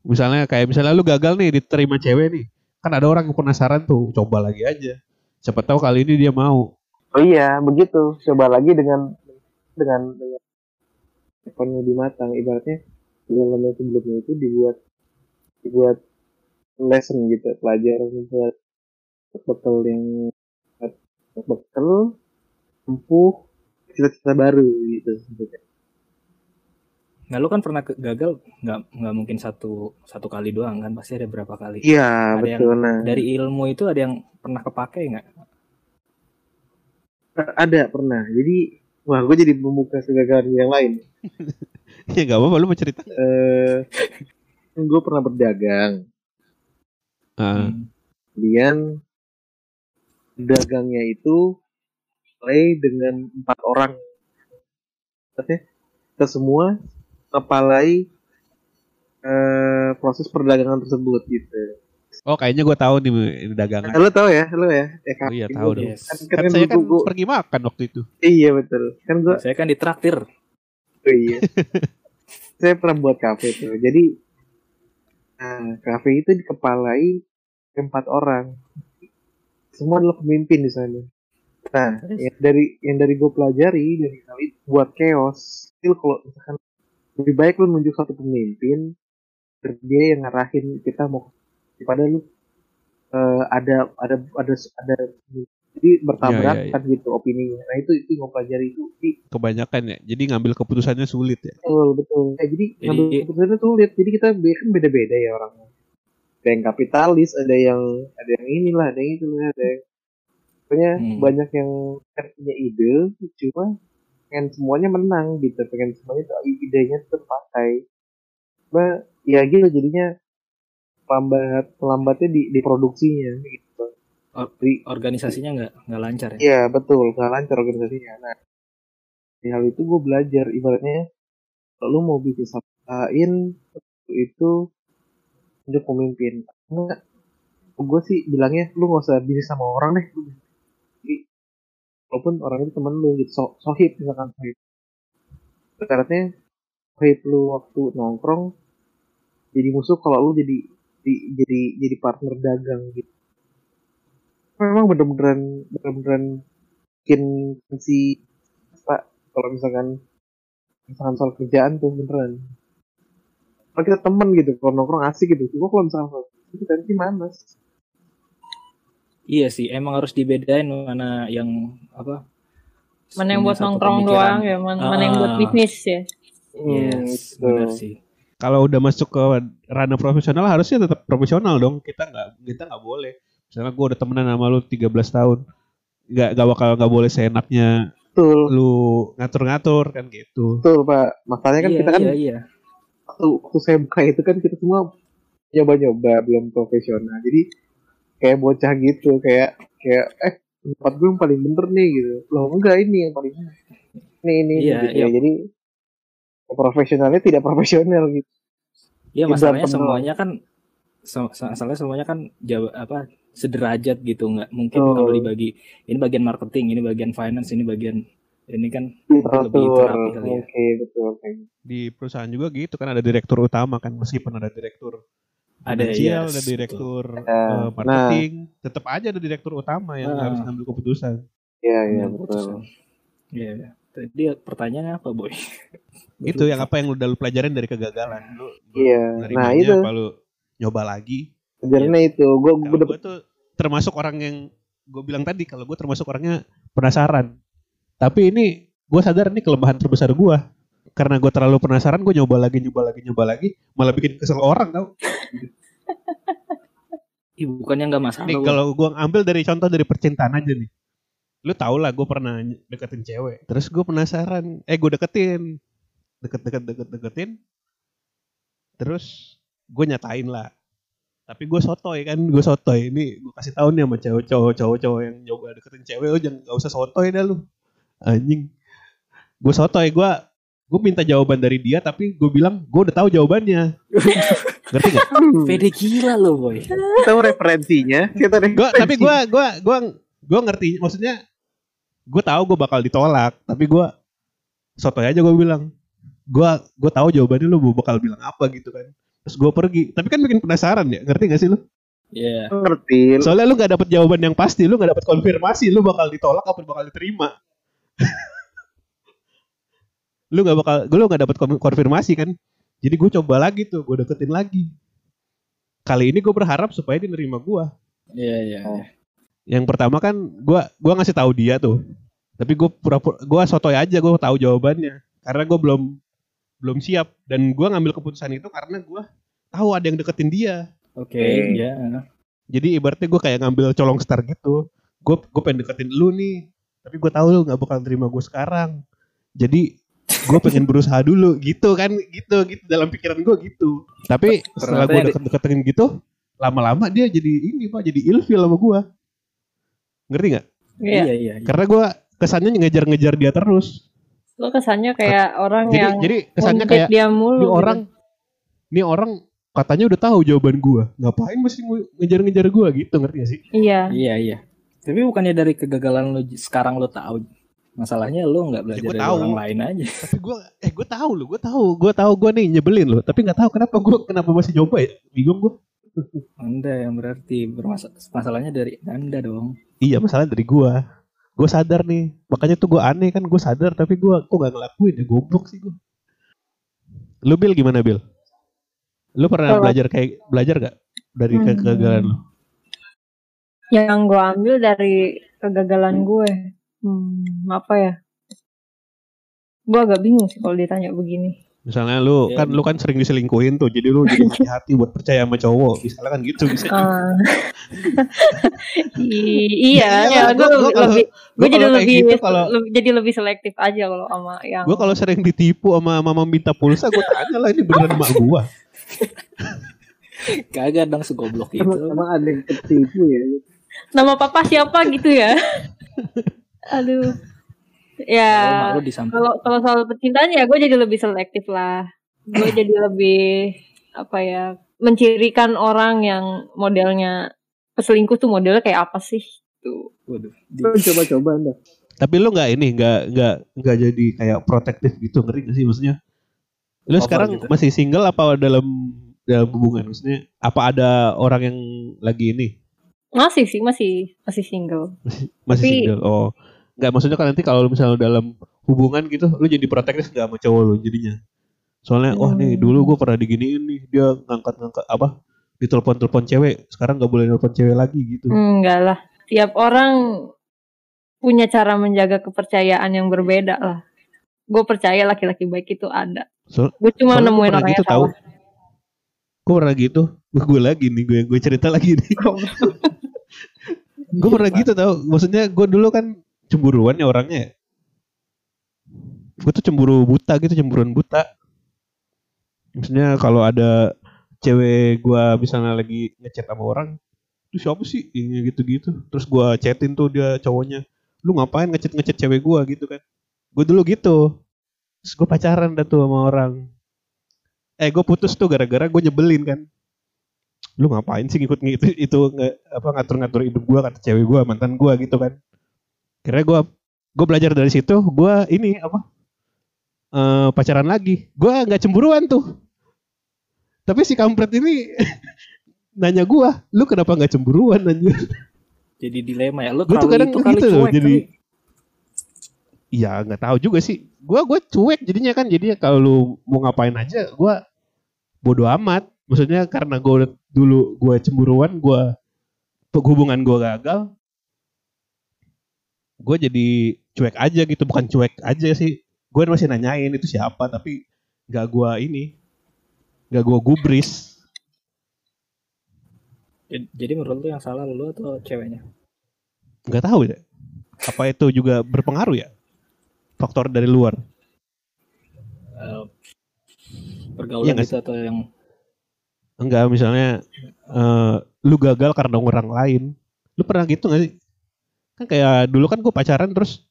Misalnya kayak misalnya lu gagal nih diterima cewek nih kan ada orang yang penasaran tuh coba lagi aja. Siapa tahu kali ini dia mau. Oh iya begitu. Coba lagi dengan dengan dengan lebih matang ibaratnya dalam yang sebelumnya itu dibuat dibuat lesson gitu pelajaran buat bekal yang bekal empuh cita-cita baru gitu sebetulnya. Nah lu kan pernah gagal nggak nggak mungkin satu satu kali doang kan pasti ada berapa kali. Iya Ada yang betul nah Dari ilmu itu ada yang pernah kepake nggak? ada pernah jadi wah gue jadi membuka kegagalan yang lain (laughs) ya gak apa-apa lu mau cerita. eh gue pernah berdagang Ah, Hmm. kemudian dagangnya itu mulai dengan empat orang Maksudnya, kita semua kepalai eh, proses perdagangan tersebut gitu Oh kayaknya gue tahu nih ini dagangan. Nah, lo tau ya lo ya ya Oh iya tahu dong. Yes. kan, Kan kan, saya kan gua- gua- pergi makan waktu itu. iya betul kan gue Saya kan ditraktir. Oh iya. (laughs) saya pernah buat kafe tuh. Jadi nah, kafe itu dikepalai empat orang. Semua adalah pemimpin di sana. Nah, yang dari yang dari gue pelajari dari hal itu buat chaos. Itu kalau misalkan lebih baik lu nunjuk satu pemimpin, terus dia yang ngarahin kita mau daripada lu eh, ada ada ada ada jadi bertabrakan Iya, iya, gitu opininya. Nah itu itu yang gue pelajari itu di Kebanyakan ya. Jadi ngambil keputusannya sulit ya. Betul, betul. Eh, jadi Jadi- ngambil keputusannya sulit. Jadi kita kan beda-beda ya orangnya. Ada yang kapitalis, ada yang ada yang inilah, ada yang itu lah, ada yang pokoknya Hmm. banyak yang kan punya ide, cuma pengen semuanya menang gitu, pengen semuanya tuh idenya terpakai. Cuma ya gitu jadinya lambat lambatnya di, di produksinya gitu. Or- Di- Organisasinya nggak nggak lancar ya. Iya betul, nggak lancar organisasinya. Nah, di hal itu gue belajar, ibaratnya kalau lu mau bisnis sapain itu untuk pemimpin. Enggak, gue sih bilangnya lu nggak usah bisnis sama orang deh. Walaupun orang itu temen lu gitu, so sohib misalkan sohib. Ibaratnya sohib lu waktu nongkrong jadi musuh kalau lu jadi di- jadi jadi partner dagang gitu. Memang bener-beneran bener-beneran bikin si pak kalau misalkan misalkan soal kerjaan tuh beneran kalau kita temen gitu kalau nongkrong asik gitu cuma kalau misalkan soal itu nanti manas Iya sih, emang harus dibedain mana yang apa? Mana yang buat nongkrong doang ya, mana, mana yang buat Ah. bisnis ya. Yes, gitu. benar sih. Kalau udah masuk ke ranah profesional harusnya tetap profesional dong. Kita nggak kita nggak boleh. Misalnya gue udah temenan sama lu 13 tahun. Nggak nggak bakal nggak boleh seenaknya betul lu ngatur-ngatur kan gitu. betul pak masalahnya kan iya, kita kan iya, iya. Waktu, waktu saya buka itu kan kita semua nyoba-nyoba belum profesional jadi kayak bocah gitu kayak kayak eh tempat gue yang paling bener nih gitu loh enggak ini yang paling bener. ini ini Iya, gitu iya. ya jadi profesionalnya tidak profesional gitu Iya masalahnya temen. semuanya kan masalahnya semuanya kan jauh apa sederajat gitu nggak mungkin Betul. kalau dibagi ini bagian marketing ini bagian finance ini bagian ini kan lebih teratur terapi kali ya. oke betul oke Di perusahaan juga gitu kan ada direktur utama kan meskipun ada direktur Ada, yes, ada direktur Ya, eh, marketing, tetap aja ada direktur utama yang Ah. harus ngambil keputusan. iya iya betul. Iya. iya. Tadi pertanyaannya apa boy? (laughs) Itu yang apa yang lu udah lu pelajarin dari kegagalan. Lu, iya nah itu apa lu nyoba lagi? sebenarnya itu gue gue Kalau dapet gue tuh termasuk orang yang gue bilang tadi kalau gue termasuk orangnya penasaran. Tapi ini gue sadar ini kelemahan terbesar gue. Karena gue terlalu penasaran, gue nyoba lagi, nyoba lagi, nyoba lagi, malah bikin kesel orang tau. (laughs) Ih, bukannya nggak masalah. Nih kalau gue ambil dari contoh dari percintaan aja nih. Lu tau lah gue pernah deketin cewek. Terus gue penasaran, eh gue deketin. Deket-deket, deket-deketin. Terus gue nyatain lah. Tapi gue sotoy kan, gue sotoy. Ini gue kasih tahu nih sama cewek cowok cowok cowok yang nyoba deketin cewek, oh jangan gak usah sotoy dah lu. Anjing. Gue sotoy, gue gue minta jawaban dari dia tapi gue bilang gue udah tahu jawabannya. (laughs) Ngerti gak? Pede gila lo boy. kita tahu referensinya kita Gua, tapi gue gua gua gua ngerti maksudnya gue tahu gue bakal ditolak tapi gue sotoy aja gue bilang gue gue tahu jawabannya lu bakal bilang apa gitu kan terus gue pergi tapi kan bikin penasaran ya ngerti gak sih lu Iya. ngerti soalnya lu gak dapet jawaban yang pasti lu gak dapet konfirmasi lu bakal ditolak apa bakal diterima lu nggak bakal gue lu nggak dapat konfirmasi kan? Jadi gue coba lagi tuh gue deketin lagi. Kali ini gue berharap supaya dia nerima gue Iya iya. iya. yang pertama kan gue gua ngasih tahu dia tuh. Tapi gue pura-pura gue sotoy aja gue tahu jawabannya. Karena gue belum belum siap. Dan gue ngambil keputusan itu karena gue tahu ada yang deketin dia. Oke, Oke. ya. jadi ibaratnya gue kayak ngambil colong star gitu. Gue gue pengen deketin lu nih tapi gue tahu lu nggak bakal terima gue sekarang jadi gue pengen berusaha dulu gitu kan gitu gitu dalam pikiran gue gitu tapi setelah gue Ternyata deket deketin gitu lama-lama dia jadi ini pak jadi ilfil sama gue ngerti nggak Iya. Iya iya. iya. karena gue kesannya ngejar-ngejar dia terus Lo kesannya kayak orang jadi yang jadi kesannya kayak dia mulu. ini gitu. orang ini orang katanya udah tahu jawaban gue ngapain mesti nge- ngejar-ngejar gue gitu ngerti gak sih Iya. Iya iya. Tapi bukannya dari kegagalan lo sekarang lo tahu. Masalahnya lo nggak belajar Ya, gua dari tahu. orang lain aja. (laughs) tapi gue eh gue tahu loh gue tahu. Gue tahu gue nih nyebelin loh tapi nggak tahu kenapa gue kenapa masih coba ya? Bingung gue (laughs) Anda yang berarti bermasalah masalahnya dari Anda dong. iya masalah dari gue gue sadar nih. Makanya tuh gue aneh kan gue sadar. Tapi gue kok gak ngelakuin ya? Goblok sih gue lu Bill gimana Bill lu pernah belajar kayak belajar gak dari Hmm. kegagalan lu Yang gue ambil dari kegagalan gue. Hmm, apa ya? Gue agak bingung sih kalau ditanya begini. misalnya lu Ya. kan lu kan sering diselingkuhin tuh jadi lu jadi (laughs) hati-hati buat percaya sama cowok misalnya kan gitu bisa. (laughs) I- iya, Iya, ya, gue lebih, gua gue jadi lebih, gitu kalau- jadi lebih selektif aja kalau sama yang. gue kalau sering ditipu sama mama minta pulsa gue tanya lah ini beneran emak gue Kagak dong segoblok itu. Emang, emang ada yang tertipu ya? Nama papa siapa gitu ya? (laughs) Aduh. Ya, lo kalau kalau soal percintaan ya gue jadi lebih selektif lah. Gue (laughs) jadi lebih apa ya mencirikan orang yang modelnya peselingkuh tuh modelnya kayak apa sih? Tuh. Waduh. Coba-coba anda. tapi lu nggak ini nggak nggak nggak jadi kayak protektif gitu ngeri gak sih maksudnya lu Apa sekarang gitu? masih single apa dalam dalam hubungan maksudnya apa ada orang yang lagi ini Masih sih, masih masih single. masih, (laughs) masih Tapi- single oh nggak maksudnya kan nanti kalau misalnya dalam hubungan gitu lu jadi protektif nggak sama cowok lu jadinya soalnya wah nih Hmm. dulu gue pernah diginiin nih dia ngangkat ngangkat apa ditelepon telepon cewek sekarang nggak boleh telepon cewek lagi gitu Enggak lah. Tiap orang punya cara menjaga kepercayaan yang berbeda lah. Gue percaya laki-laki baik itu ada. So- Gue cuma nemuin orang gitu yang tahu gue pernah gitu gue lagi nih gue gue cerita lagi nih (laughs) gue pernah gitu tau. Maksudnya gue dulu kan cemburuan ya orangnya gue tuh cemburu buta gitu cemburuan buta. Maksudnya kalau ada cewek gue misalnya lagi ngechat sama orang itu siapa sih? Ini gitu-gitu. Terus gue chatin tuh dia cowoknya lu ngapain ngechat ngechat cewek gue gitu kan. Gue dulu gitu. Terus gue pacaran dah tuh sama orang. Eh gue putus tuh gara-gara gue nyebelin kan lu ngapain sih ngikut itu itu nge- apa ngatur-ngatur hidup gue kata cewek gue mantan gue gitu kan kira gue gue belajar dari situ gue ini apa eh, pacaran lagi gue nggak cemburuan tuh tapi si kampret ini (laughs) nanya gue lu kenapa nggak cemburuan anjir jadi dilema ya. Lo Gua tuh kadang itu kali gitu cuek jadi- kali. Iya nggak tahu juga sih. Gua gue cuek jadinya kan jadinya kalau lu mau ngapain aja gua bodoh amat. Maksudnya karena gue dulu gue cemburuan, gue hubungan gue gagal, gue jadi cuek aja gitu, bukan cuek aja sih. Gue masih nanyain itu siapa, tapi nggak gue ini, nggak gue gubris. Jadi- menurut lo yang salah lo atau ceweknya? Nggak tahu ya. Apa itu juga berpengaruh ya? Faktor dari luar. Iya pergaulan nggak gitu atau yang Enggak, misalnya eh, lu gagal karena orang lain. Lu pernah gitu gak sih? Kan kayak dulu kan gue pacaran terus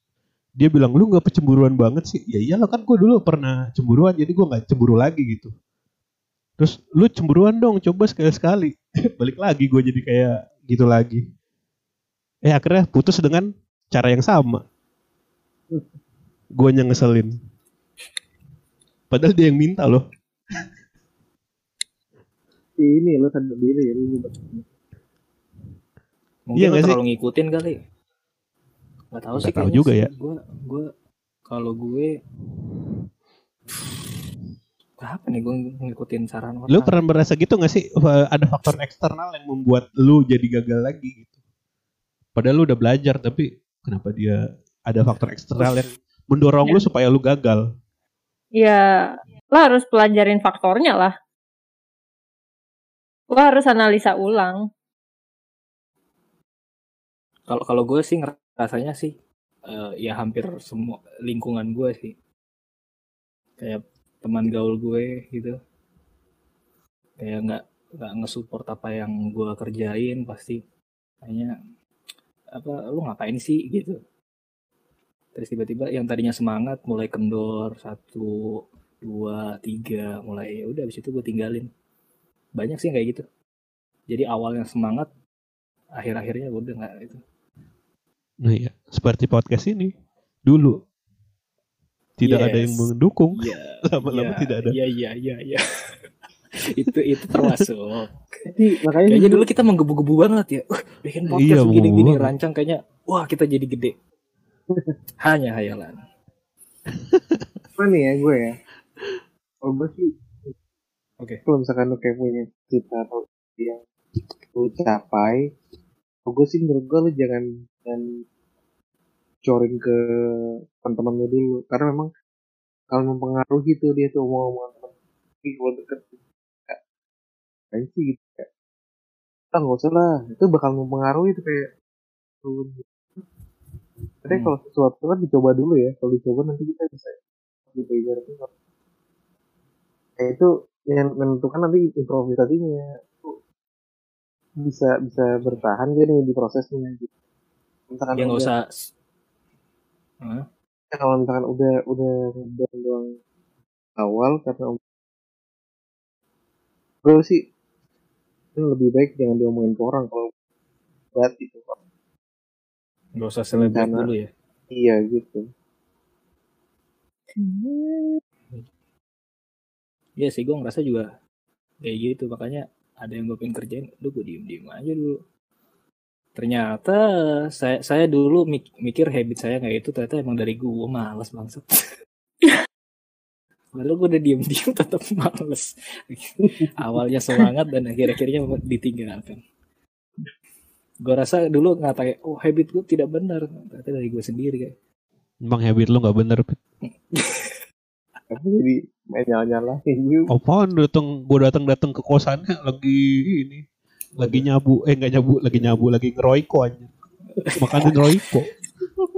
dia bilang lu nggak pecemburuan banget sih. Ya iyalah kan gue dulu pernah cemburuan jadi gue nggak cemburu lagi gitu. Terus lu cemburuan dong, coba sekali-sekali. (laughs) Balik lagi gue jadi kayak gitu lagi. Eh akhirnya putus dengan cara yang sama. Gue yang ngeselin. Padahal dia yang minta loh. Ini lo sadar diri ya. Lu mungkin Iya lo nggak sih? terlalu ngikutin kali. Gak tahu Nggak sih tahu juga sih. ya. Gue gue kalau gue Apa nih gue ngikutin saran orang? Lu pernah merasa gitu gak sih ada faktor eksternal yang membuat lu jadi gagal lagi gitu? Padahal lu udah belajar tapi kenapa dia ada faktor eksternal yang mendorong lu supaya lu gagal? Ya, lo harus pelajarin faktornya lah. Lo harus analisa ulang. Kalau kalau gue sih ngerasanya sih eh, ya hampir semua lingkungan gue sih. Kayak teman gaul gue gitu. Kayak nggak nggak ngesupport apa yang gue kerjain pasti. Kayaknya apa lu ngapain sih gitu. Terus tiba-tiba yang tadinya semangat mulai kendor satu dua tiga mulai ya udah habis itu gue tinggalin banyak sih yang kayak gitu jadi awalnya semangat akhir-akhirnya udah nggak itu Nah iya, seperti podcast ini dulu tidak ada yang Yes. mendukung, Iya, (laughs) lama-lama iya, tidak ada. Iya, iya, iya, iya. (laughs) itu itu termasuk. Jadi makanya Kayaknya dulu kita menggebu-gebu banget ya. Uh, bikin podcast Iya, banget. rancang kayaknya wah kita jadi gede. (laughs) Hanya hayalan. apa nih ya gue ya. Kalau gue sih Oke. kalau misalkan lu kayak punya cita yang lu capai, gue sih menurut gue lu jangan jangan corin ke teman-teman lu dulu karena memang kalau mempengaruhi tuh dia tuh omongan teman kalau deket kayak sih gitu kayak ah nggak usah lah itu bakal mempengaruhi tuh kayak turun tapi Hmm. kalau sesuatu kan dicoba dulu ya kalau dicoba nanti kita bisa gitu ibaratnya kayak itu yang menentukan nanti improvisasinya Itu bisa bisa bertahan gak nih di prosesnya gitu misalkan Ya nggak udah- usah. Hah? Ya, kalau misalkan udah udah ngedown doang awal karena gue sih ini lebih baik jangan diomongin ke orang kalau berat gitu Nggak usah selebgram dulu ya. iya gitu Iya sih gue ngerasa juga kayak gitu makanya ada yang gue pengen kerjain, udah gue diem diem aja dulu. Ternyata saya saya dulu mik- mikir habit saya kayak itu ternyata emang dari gue malas bangsat. Padahal gue udah diem diem (laughs) tetap males. Awalnya semangat dan akhir-akhirnya ditinggalkan. Gue rasa dulu ngatain, oh habit gue tidak benar. Ternyata dari gue sendiri kayak. Emang habit lu nggak bener. Pit. tapi jadi main nyala-nyalain juga Apaan? Datang gue datang datang ke kosannya lagi ini lagi nyabu eh nggak nyabu lagi nyabu lagi ngeroiko aja makanin roiko (laughs)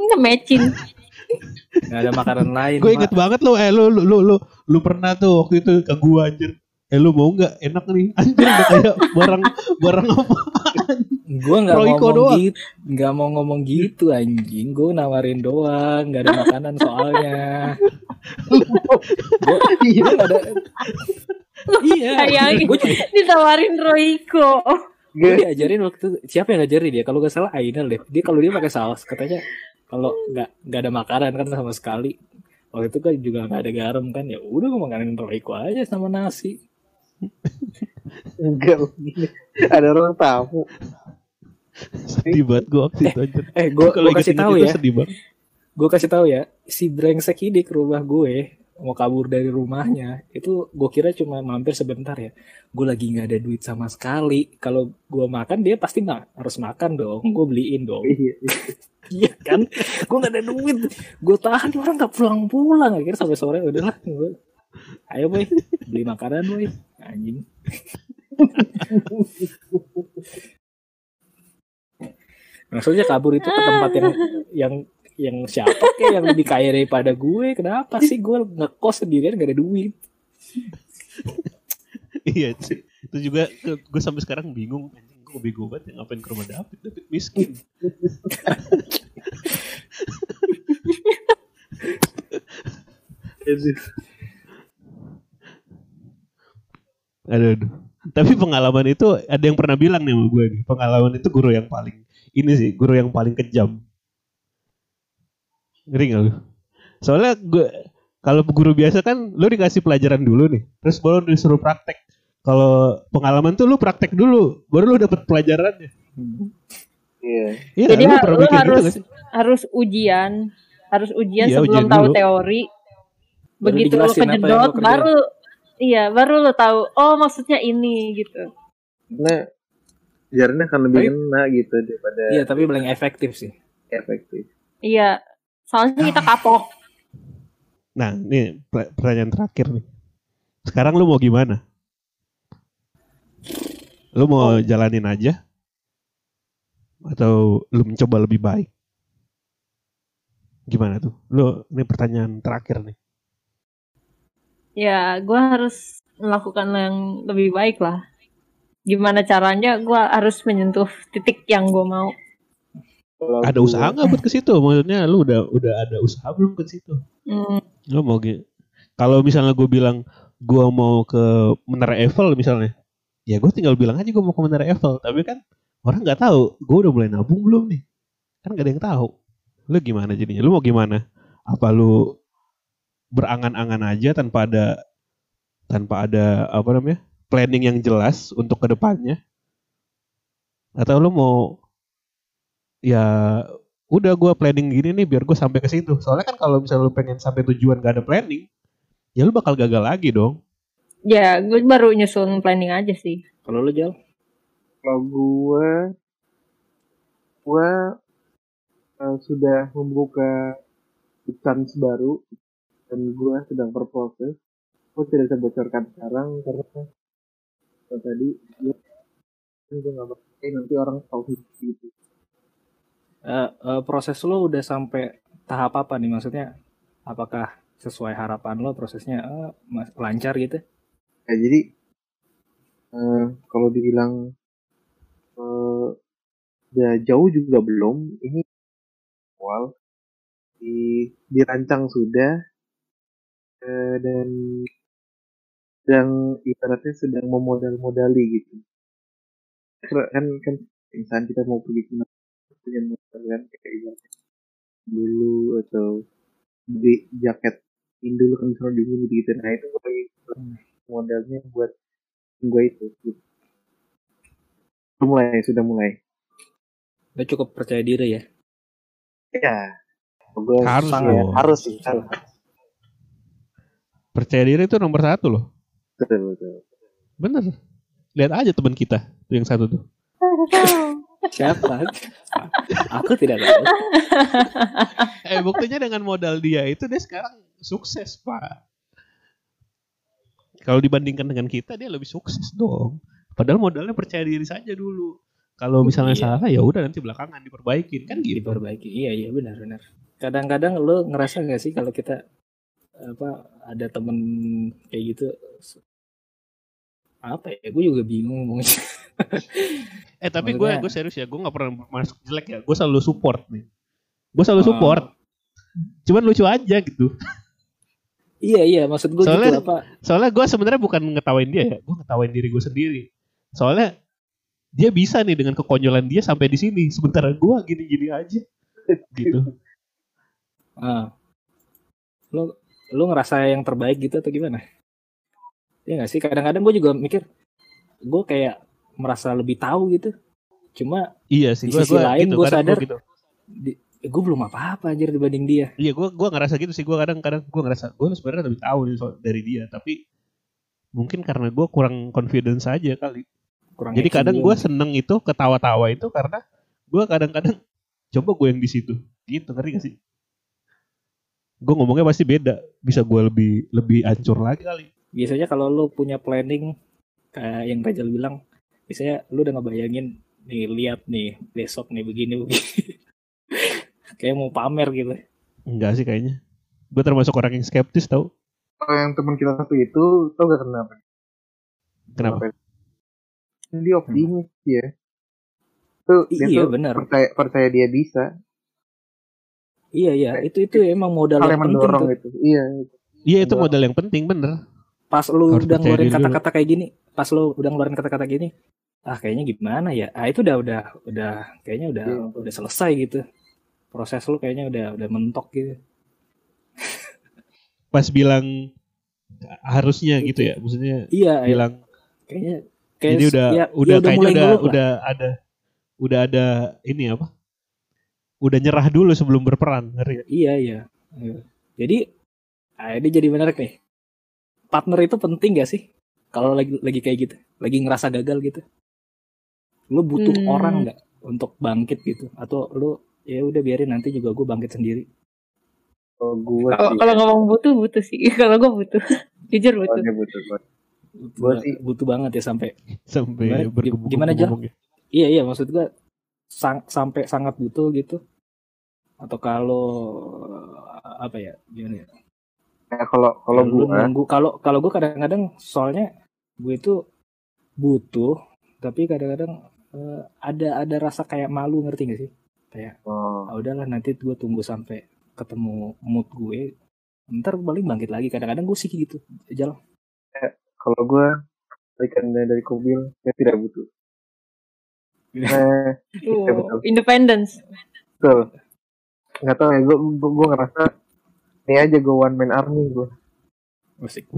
Nge-matching. Gak ada makanan lain. gue inget banget lo eh lu lu lu lu, lu pernah tuh waktu itu ke gua anjir. Eh lu mau nggak? Enak nih. (laughs) Anjir udah kayak barang barang apa Gue nggak Royco ngomong doang. gitu, nggak mau ngomong gitu anjing. Gue nawarin doang, nggak ada makanan soalnya. (laughs) Gue nggak ada. Iya, Sayang. gue juga Ditawarin Royco. gue diajarin waktu siapa yang ngajarin dia? Kalau nggak salah Ainal deh. Dia kalau dia pakai saus katanya kalau nggak nggak ada makanan kan sama sekali. Waktu itu kan juga nggak ada garam kan ya udah gue makanin Royco aja sama nasi. enggak ada orang tamu sedih banget gue waktu itu anjir. Eh gue kalau kasih tahu ya. sedih banget. Gue kasih tahu ya si brengsek ini ke rumah gue mau kabur dari rumahnya itu gue kira cuma mampir sebentar ya. Gue lagi nggak ada duit sama sekali. Kalau gue makan dia pasti nggak harus makan dong. Gue beliin dong. Iya iya. Kan? Gue nggak ada duit. Gue tahan orang nggak pulang pulang. Akhirnya sampai sore udahlah gue ayo boy beli makanan boy. Anjing (laughs) maksudnya kabur itu ke tempat yang (laughs) yang yang siapa kayak yang lebih kaya daripada gue kenapa sih gue ngekos sendirian gak ada duit iya sih. itu juga gue sampai sekarang bingung anjing gue bego banget yang ngapain ke rumah David David miskin (laughs) aduh, aduh. tapi pengalaman itu ada yang pernah bilang nih sama gue nih pengalaman itu guru yang paling ini sih guru yang paling kejam. Ngeri gak lu? Soalnya gue kalau guru biasa kan lu dikasih pelajaran dulu nih. Terus baru disuruh praktek. Kalau pengalaman tuh lu praktek dulu baru lu dapet pelajarannya. Iya. Iya, Jadi lu lu gitu harus sih? harus ujian, harus ujian Iya, sebelum ujian tahu dulu. teori. Baru begitu lo kejedot baru iya baru lo tahu oh maksudnya ini gitu. Karena jarnya akan lebih Tapi- kena gitu daripada Iya, tapi paling efektif sih. efektif. iya soalnya kita kapok Nah, ini per- pertanyaan terakhir nih. Sekarang lu mau gimana? Lu mau jalanin aja? Atau lu mencoba lebih baik? Gimana tuh? Lu ini pertanyaan terakhir nih. ya gue harus melakukan yang lebih baik lah gimana caranya gue harus menyentuh titik yang gue mau Kalau Ada usaha nggak buat ke situ? Maksudnya lu udah udah ada usaha belum ke situ? Hmm, Lu mau gitu? Kalau misalnya gue bilang gue mau ke Menara Eiffel misalnya, ya gue tinggal bilang aja gue mau ke Menara Eiffel. Tapi kan orang nggak tahu gue udah mulai nabung belum nih? Kan gak ada yang tahu. Lu gimana jadinya? Lu mau gimana? Apa lu berangan-angan aja tanpa ada tanpa ada apa namanya planning yang jelas untuk ke depannya? Atau lu mau ya udah gue planning gini nih biar gue sampai ke situ. Soalnya kan kalau misalnya lu pengen sampai tujuan gak ada planning, ya lu bakal gagal lagi dong. ya gue baru nyusun planning aja sih Kalau lu Jal? Kalau gue, gue eh, sudah membuka chance baru dan gue sedang berproses. Gue tidak bisa bocorkan sekarang karena eh, tadi gue gue nggak pakai nanti orang tahu gitu. Eh, eh, proses lo udah sampai tahap apa nih? Maksudnya apakah sesuai harapan lo prosesnya eh, mas- lancar gitu? Ya, jadi eh, kalau dibilang eh, udah jauh juga belum. Ini awal di dirancang sudah eh, dan sedang ibaratnya sedang memodal-modali gitu. Kan kan misalnya kita mau pergi ke mana punya modal kan kayak ibaratnya dulu atau beli jaket ini dulu kan misalnya dingin gitu, gitu. Nah itu gue lagi modalnya buat gue itu. Gitu. Sudah mulai, sudah mulai. Lo cukup percaya diri ya? Ya, gue Harus ya, harus sih, harus. Percaya diri itu nomor satu loh. Betul, betul. Bener. Lihat aja teman kita tuh yang satu tuh. (laughs) Siapa? Aku tidak tahu. (laughs) Eh buktinya dengan modal dia itu dia sekarang sukses pak. Kalau dibandingkan dengan kita dia lebih sukses dong. Padahal modalnya percaya diri saja dulu. Kalau misalnya Iya. salah ya udah nanti belakangan diperbaikin kan gitu. Diperbaiki. Iya iya benar benar. Kadang-kadang lo ngerasa nggak sih kalau kita apa ada temen kayak gitu apa ya gue juga bingung ngomongnya (laughs) Eh tapi gue gue serius ya gue nggak pernah masuk jelek ya. Gue selalu support nih. Gue selalu Oh. support. Cuman lucu aja gitu. iya iya maksud gue Soalnya- gitu apa Soalnya gue sebenarnya bukan ngetawain dia ya. Gue ngetawain diri gue sendiri. Soalnya dia bisa nih dengan kekonyolan dia sampai di sini. Sementara gue gini-gini aja. Gitu. ah. lo lo ngerasa yang terbaik gitu atau gimana Iya gak sih kadang-kadang gue juga mikir gue kayak merasa lebih tahu gitu cuma Iya sih. Di Gue sisi lain gua kadang sadar- gitu. di, gue belum apa-apa aja dibanding dia Iya gue gue ngerasa gitu sih. Gue kadang-kadang gue ngerasa gue sebenarnya lebih tahu dari dia. Tapi mungkin karena gue kurang confidence aja kali. kurang Jadi kadang gue seneng itu ketawa-tawa itu karena gue kadang-kadang coba gue yang di situ. Gitu ngerti gak sih? Gue ngomongnya pasti beda. Bisa gue lebih lebih ancur lagi kali. Biasanya kalau lo punya planning kayak yang Rajal bilang biasanya lu udah ngebayangin nih lihat nih besok nih begini begini (laughs) kayak mau pamer gitu Enggak sih kayaknya. Gue termasuk orang yang skeptis tau. Kalau yang teman kita satu itu, tau gak kenapa? Kenapa? Dia optimis dia. Tuh, dia iya tuh benar percaya, percaya dia bisa. iya iya itu itu emang modal yang yang penting tuh itu. Iya. Iya itu modal yang penting bener. Pas lu Harus udah ngeluarin kata-kata kayak gini pas lu udah ngeluarin kata-kata gini ah kayaknya gimana ya ah itu udah udah udah kayaknya udah Iya. udah selesai gitu proses lu kayaknya udah udah mentok gitu (laughs) Pas bilang harusnya gitu ya. Maksudnya iya iya. bilang kayaknya kayak jadi udah ya, udah ya kayaknya mulai udah dulu lah. udah ada udah ada ini apa? Udah nyerah dulu sebelum berperang, ngerti ya? Iya iya. Iya. Jadi Nah, ini jadi menarik nih. Partner itu penting gak sih? Kalau lagi lagi kayak gitu, lagi ngerasa gagal gitu. Lu butuh Hmm. orang nggak untuk bangkit gitu? Atau lu ya udah biarin nanti juga gue bangkit sendiri. Kalau gue Kalau sih, kalau ngomong butuh butuh sih. (laughs) Kalau gue butuh. (laughs) Jujur oh, butuh. dia butuh banget. Butuh, Gua ba- sih- butuh banget ya sampai. sampai Gimana- gimana, Jal? Iya iya maksud gue sang, sampai sangat butuh gitu. Atau kalau apa ya? Gimana ya? Ya, kalau kalau gue nunggu kalau kalau gue kadang-kadang soalnya gue itu butuh tapi kadang-kadang eh, ada ada rasa kayak malu ngerti gak sih kayak oh, ah udahlah nanti gue tunggu sampai ketemu mood gue ntar paling bangkit lagi kadang-kadang gue sih gitu jalan kalau gue berikan dari Kobil saya tidak butuh. (laughs) Eh, Tuh, betul. independence. betul. Nggak tahu ya, gue gue ngerasa ini aja gue one man army gue Musik.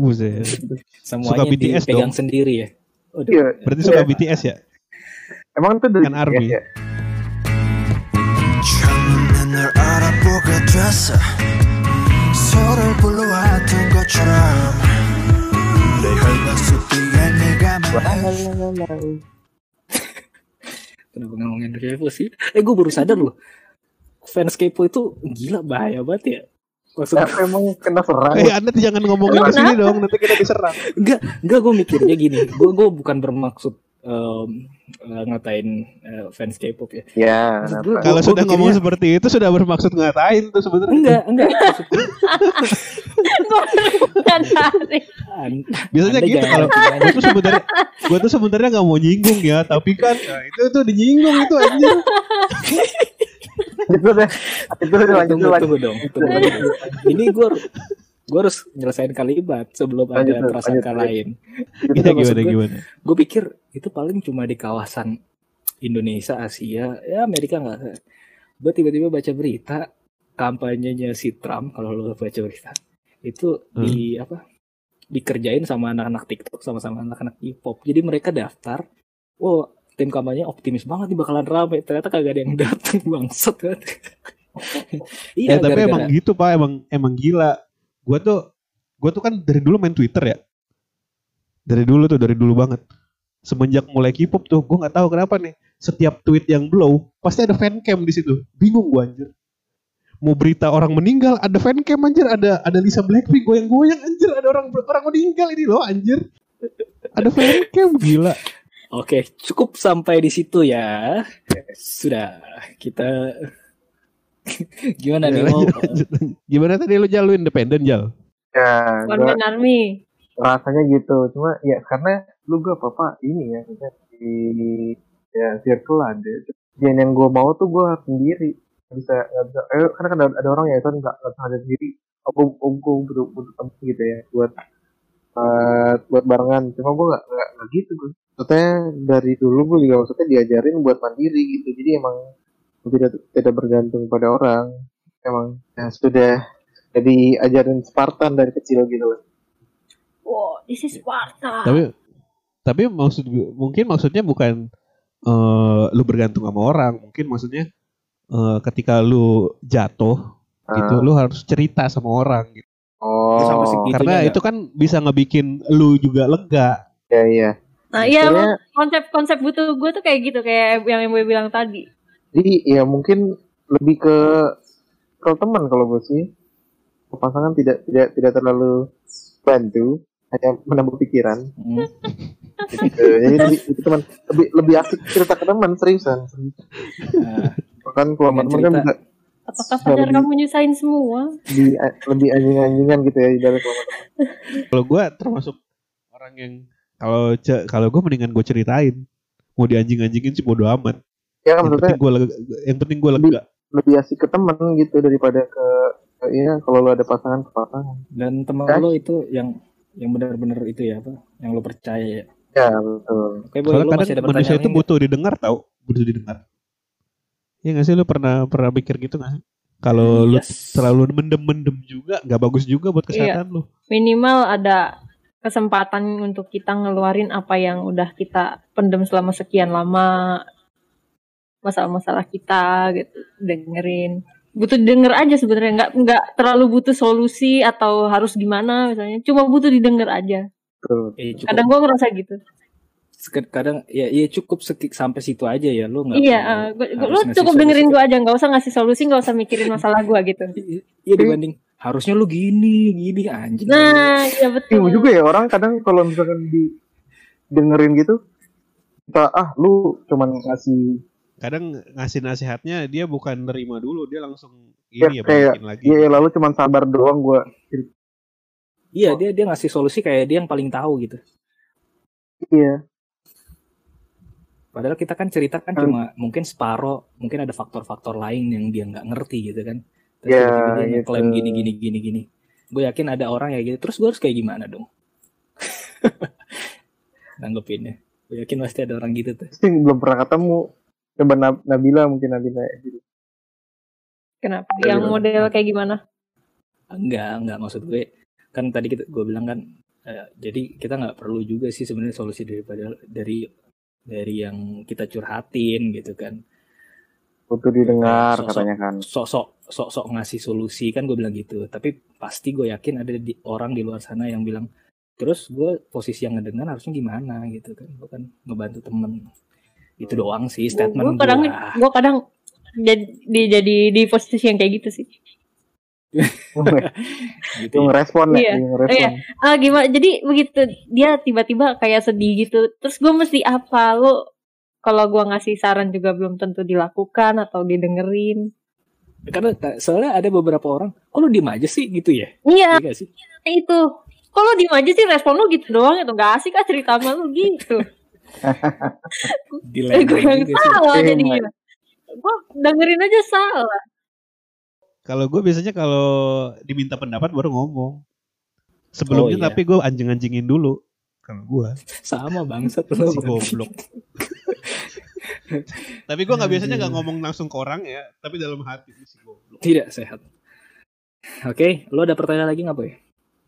Semuanya suka BTS dipegang dong. sendiri ya. Udah. Iya, Berarti suka iya. BTS ya? Emang itu dari kan BTS Army. ya? Kenapa ngomongin sih? Eh gue baru sadar loh Fans kepo itu gila bahaya banget ya maksud Tapi emang kena serang. Eh, Anda jangan ngomongin di sini dong, nanti kita diserang. Enggak, enggak gue mikirnya gini. Gue gue bukan bermaksud eh, ngatain eh, fans K-pop ya. Ya, kenapa? gua- Kalau gua sudah mikirnya- ngomong seperti itu sudah bermaksud ngatain tuh sebenarnya. Enggak, enggak. Kan Biasanya gitu kalau gue tuh sebenarnya gue tuh sebenarnya nggak mau nyinggung ya, tapi kan nah, itu tuh dinyinggung itu anjir. Itu deh. Itu deh lanjut tunggu, lanjut. tunggu dong. Tunggu, tunggu. Ini gue gue harus nyelesain kalimat sebelum Lanjut, ada prasangka lain. Maksud gimana gue- gimana? Gue pikir itu paling cuma di kawasan Indonesia, Asia, ya Amerika nggak. Gue tiba-tiba baca berita kampanyenya si Trump kalau lo baca berita itu di apa dikerjain sama anak-anak TikTok sama-sama anak-anak K-pop. Jadi mereka daftar, oh tim kampanye optimis banget nih bakalan rame. Ternyata kagak ada yang datang bangsat kan. (laughs) iya, Eh, tapi gara-gara- emang gitu pak, emang emang gila. Gue tuh gue tuh kan dari dulu main Twitter ya. Dari dulu tuh, dari dulu banget. Semenjak mulai K-pop tuh, gue nggak tahu kenapa nih. Setiap tweet yang blow, pasti ada fancam di situ. Bingung gue anjir. Mau berita orang meninggal, ada fancam anjir, ada ada Lisa Blackpink goyang-goyang anjir, ada orang orang meninggal ini loh anjir. Ada fancam gila. Oke, cukup sampai di situ ya. Sudah, kita (laughs) gimana nih Ya, mau lanjut. Gimana tadi lu Jal, lu independen Jal? Ya, One gua man army. rasanya gitu. Cuma ya karena lu gak apa-apa ini ya, di ya circle ada. Dan yang gue mau tuh gue sendiri bisa nggak bisa eh, karena kan ada, ada orang ya kan nggak nggak ada sendiri aku aku butuh butuh gitu ya buat buat buat barengan cuma gue nggak nggak gitu gue maksudnya dari dulu gue juga maksudnya diajarin buat mandiri gitu jadi emang tidak tidak bergantung pada orang emang ya, sudah jadi ajarin Spartan dari kecil gitu loh Wow, this is Sparta. Tapi tapi maksud gue- mungkin maksudnya bukan eh, lu bergantung sama orang, mungkin maksudnya eh, ketika lu jatuh gitu, Ah. lu harus cerita sama orang gitu. Oh sampai. Karena nggak? itu kan bisa ngebikin lu juga lega. ya iya Nah, iya konsep-konsep butuh gue tuh kayak gitu kayak yang gue bilang tadi. jadi ya mungkin lebih ke ke teman kalau gue sih Ke pasangan tidak tidak tidak terlalu bantu hanya menambah pikiran Hmm. gitu. jadi lebih, itu teman lebih lebih asik cerita ke teman seriusan Nah, kan kalau Dengan teman kan bisa Apakah pacar Lebih- kamu nyusahin semua? lebih lebih anjing-anjingan gitu ya di dalam kalau Kalau gue termasuk orang yang kalau kalau gue mendingan gue ceritain. Mau dianjing-anjingin sih bodo amat. ya Yang maksudnya penting gue lega, yang penting gue lega. lebih asik ke teman gitu daripada ke iya kalau lu ada pasangan ke pasangan dan teman Kan? lo itu yang yang benar-benar itu ya apa? Yang lo percaya ya. ya betul Oke, boy, Soalnya lo masih kadang ada manusia itu butuh didengar tau, butuh didengar. Iya gak sih lu pernah pernah mikir gitu gak sih? Kalau lu Yes. terlalu mendem-mendem juga nggak bagus juga buat kesehatan lu. Minimal ada kesempatan untuk kita ngeluarin apa yang udah kita pendem selama sekian lama masalah-masalah kita gitu dengerin butuh didengar aja sebenarnya nggak nggak terlalu butuh solusi atau harus gimana misalnya cuma butuh didengar aja Betul. Eh, cukup kadang gue ngerasa gitu kadang ya ya cukup seki- sampai situ aja ya lu nggak iya gua- gua- harus lu cukup solusi. dengerin gue aja nggak usah ngasih solusi nggak usah mikirin masalah gue gitu. Iya dibanding harusnya lu gini gini anjing. Nah iya betul. Bingung juga ya orang kadang kalau misalkan di dengerin gitu kita ah lu cuman ngasih kadang ngasih nasihatnya dia bukan nerima dulu dia langsung Ya, ini ya kayak, balikin lagi. ya lalu cuman sabar doang gua. Iya dia dia ngasih solusi kayak dia yang paling tahu gitu. Iya padahal kita kan cerita kan Hmm. cuma mungkin separoh mungkin ada faktor-faktor lain yang dia nggak ngerti gitu kan. Terus Ya, tiba-tiba dia gitu. ngeklaim gini gini gini gini. Gue yakin ada orang ya gitu. Terus gue harus kayak gimana dong? (laughs) Nanggepinnya. Gue yakin pasti ada orang gitu tuh. Sih belum pernah ketemu. Coba Nab- Nabila mungkin Nabila. Gitu. kenapa? Iya, yang model kayak gimana? Enggak enggak. Maksud gue kan tadi kita gue bilang kan eh, jadi kita nggak perlu juga sih sebenarnya solusi daripada dari dari yang kita curhatin gitu kan. Butuh didengar Sosok- katanya kan. sok-sok sok-sok ngasih solusi kan gue bilang gitu. Tapi pasti gue yakin ada di, orang di luar sana yang bilang terus gue posisi yang ngedengar harusnya gimana? Gitu kan. Gue kan ngebantu temen. Itu doang sih statement gue kadang gue kadang jadi di, jadi di posisi yang kayak gitu sih (laughs) gitu Lu ya. ngerespon ya Iya. ngerespon Iya. ah gimana? Jadi begitu dia tiba-tiba kayak sedih gitu. Terus gue mesti apa? Lo kalau gue ngasih saran juga belum tentu dilakukan atau didengerin. Karena soalnya ada beberapa orang kok lu diem aja sih? Gitu ya. Iya. Iya sih? Itu. Kalau diem aja sih? Respon lu gitu doang itu. Gak asik ah cerita sama lu gitu. (laughs) Eh, gue yang salah Iya, jadinya. gue dengerin aja salah kalau gue biasanya kalau diminta pendapat baru ngomong. Sebelumnya Oh, iya. tapi gue anjing-anjingin dulu. Kalau gue sama bangsat. (laughs) Lu si goblok. (laughs) Tapi gue nggak biasanya nggak ngomong langsung ke orang ya tapi dalam hati si goblok. Tidak sehat. Oke lo ada pertanyaan lagi nggak boy?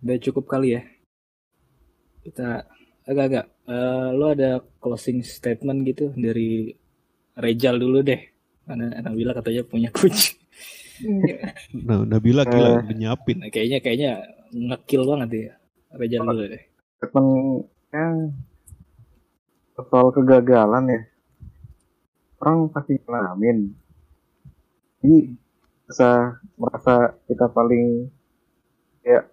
Udah cukup kali ya? Kita agak-agak Eh, lo ada closing statement gitu dari Rejal dulu deh. Karena Nabila katanya punya kunci nah Nabila gila udah nyiapin. Nah, kayaknya kayaknya ngekill banget ya Rejal dulu deh. statement yang soal kegagalan ya. Orang pasti ngalamin. Jadi bisa merasa kita paling ya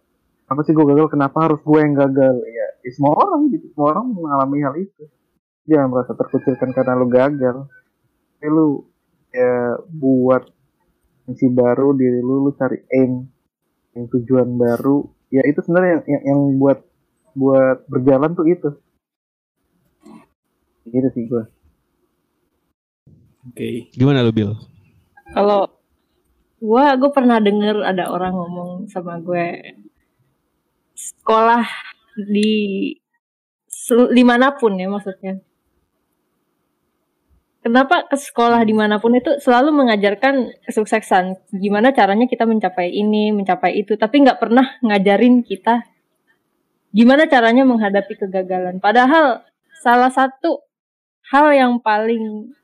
apa sih gue gagal kenapa harus gue yang gagal? Ya, ya semua orang gitu semua orang mengalami hal itu. Jangan merasa terkucilkan karena lu gagal. Ya lu ya buat misi baru diri lu lu cari aim. Yang tujuan baru ya itu sebenarnya yang, yang, yang buat buat berjalan tuh itu. Gitu sih gue oke. Gimana lu Bill? Kalau gue gue pernah denger ada orang ngomong sama gue sekolah di sel- di mana pun ya maksudnya kenapa ke sekolah di mana pun itu selalu mengajarkan kesuksesan gimana caranya kita mencapai ini mencapai itu tapi nggak pernah ngajarin kita gimana caranya menghadapi kegagalan padahal salah satu hal yang paling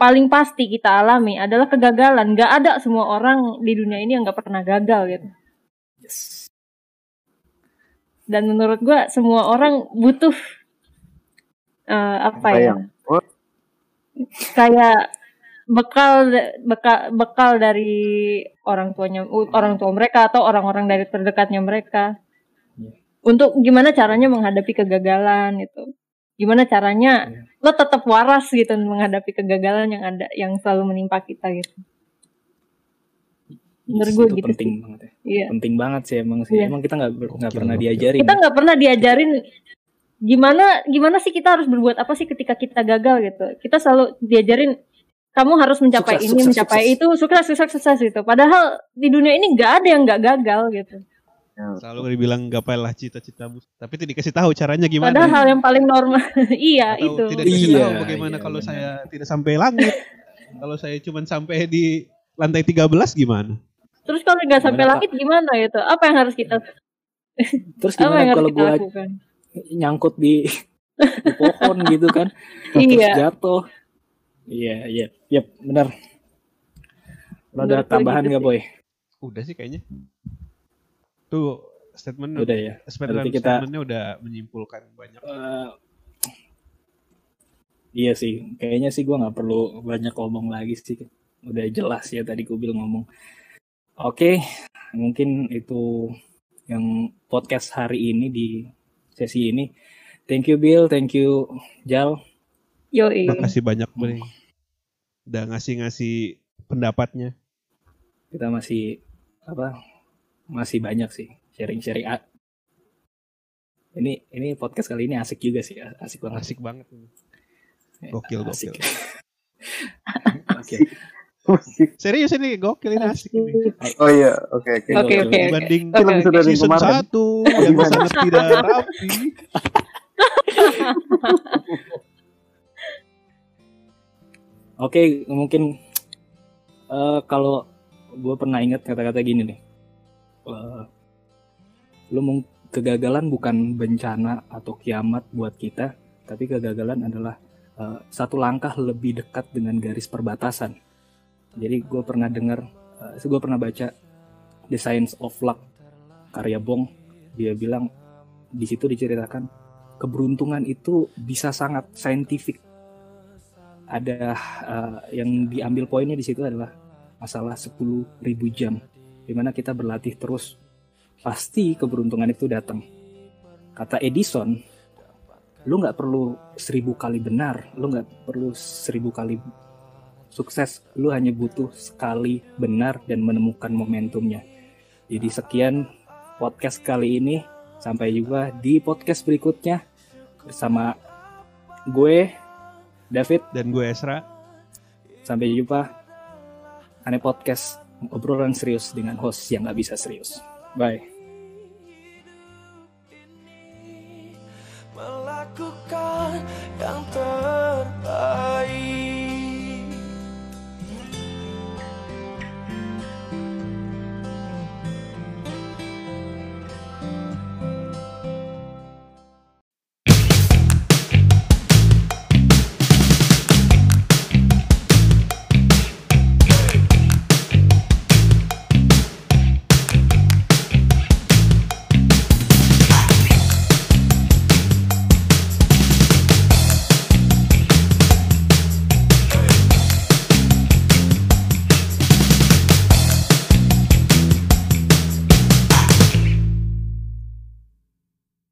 paling pasti kita alami adalah kegagalan. Gak ada semua orang di dunia ini yang gak pernah gagal gitu. Dan menurut gua semua orang butuh eh, apa Apa ya? Kayak bekal bekal bekal dari orang tuanya orang tua mereka atau orang-orang dari terdekatnya mereka. Untuk gimana caranya menghadapi kegagalan itu. Gimana caranya lo tetap waras gitu menghadapi kegagalan yang ada yang selalu menimpa kita gitu. Menurut gue itu gitu penting sih. banget ya Iya. penting banget sih emang sih Iya. emang kita nggak ber- nggak pernah diajarin Kita nggak pernah diajarin gimana gimana sih kita harus berbuat apa sih ketika kita gagal gitu. Kita selalu diajarin kamu harus mencapai Sukses, ini, sukses, mencapai sukses. itu, sukses, sukses, sukses gitu. Padahal di dunia ini nggak ada yang nggak gagal gitu. selalu dibilang gapailah cita-citamu tapi tidak dikasih tahu caranya gimana Padahal hal yang paling normal, (laughs) iya atau itu. tidak dikasih Iya, tahu bagaimana iya, kalau benar. saya tidak sampai langit (laughs) kalau saya cuma sampai di lantai 13 gimana Terus kalau nggak sampai Gimana, langit gimana gitu? Apa yang harus kita terus apa yang gimana harus kalau kita gua lakukan? Nyangkut di, (laughs) di pohon gitu kan terus Iya. jatuh iya iya iya benar Ada Menurut gue tambahan gitu nggak sih. boy? Udah sih kayaknya. Tuh statement Udah ya. statement kita- statementnya udah menyimpulkan banyak. Eh, iya sih, kayaknya sih gua nggak perlu banyak ngomong lagi sih. Udah jelas ya tadi Kubil ngomong. Oke, mungkin itu yang podcast hari ini di sesi ini. Thank you Bill, thank you Jal. Yoi. Makasih banyak Bre. Udah ngasih-ngasih pendapatnya. Kita masih apa? Masih banyak sih sharing-sharing. Ini ini podcast kali ini asik juga sih, asik banget. Asik banget ini. Ya, Gokil, asik. (laughs) gokil. (laughs) Serius ini gokil ini asik ini. Oh iya, oke oke. Oke, oke. Dibanding Oke, Film oke. sudah dari kemarin. 1 (laughs) yang sangat tidak rapi. (laughs) Oke, mungkin eh kalau gue pernah ingat kata-kata gini nih, Eh, lu mung- kegagalan bukan bencana atau kiamat buat kita, tapi kegagalan adalah eh, satu langkah lebih dekat dengan garis perbatasan. Jadi gue pernah dengar, gue pernah baca The Science of Luck karya Bong, dia bilang di situ diceritakan keberuntungan itu bisa sangat saintifik ada uh, yang diambil poinnya di situ adalah masalah 10.000 jam di mana kita berlatih terus pasti keberuntungan itu datang. Kata Edison lu nggak perlu seribu kali benar lu nggak perlu seribu kali sukses. Lu hanya butuh sekali benar dan menemukan momentumnya. Jadi sekian podcast kali ini. Sampai jumpa di podcast berikutnya bersama gue David. Dan gue Esra. Sampai jumpa. Ane podcast obrolan serius dengan host yang gak bisa serius. Bye. Melakukan yang terbaik.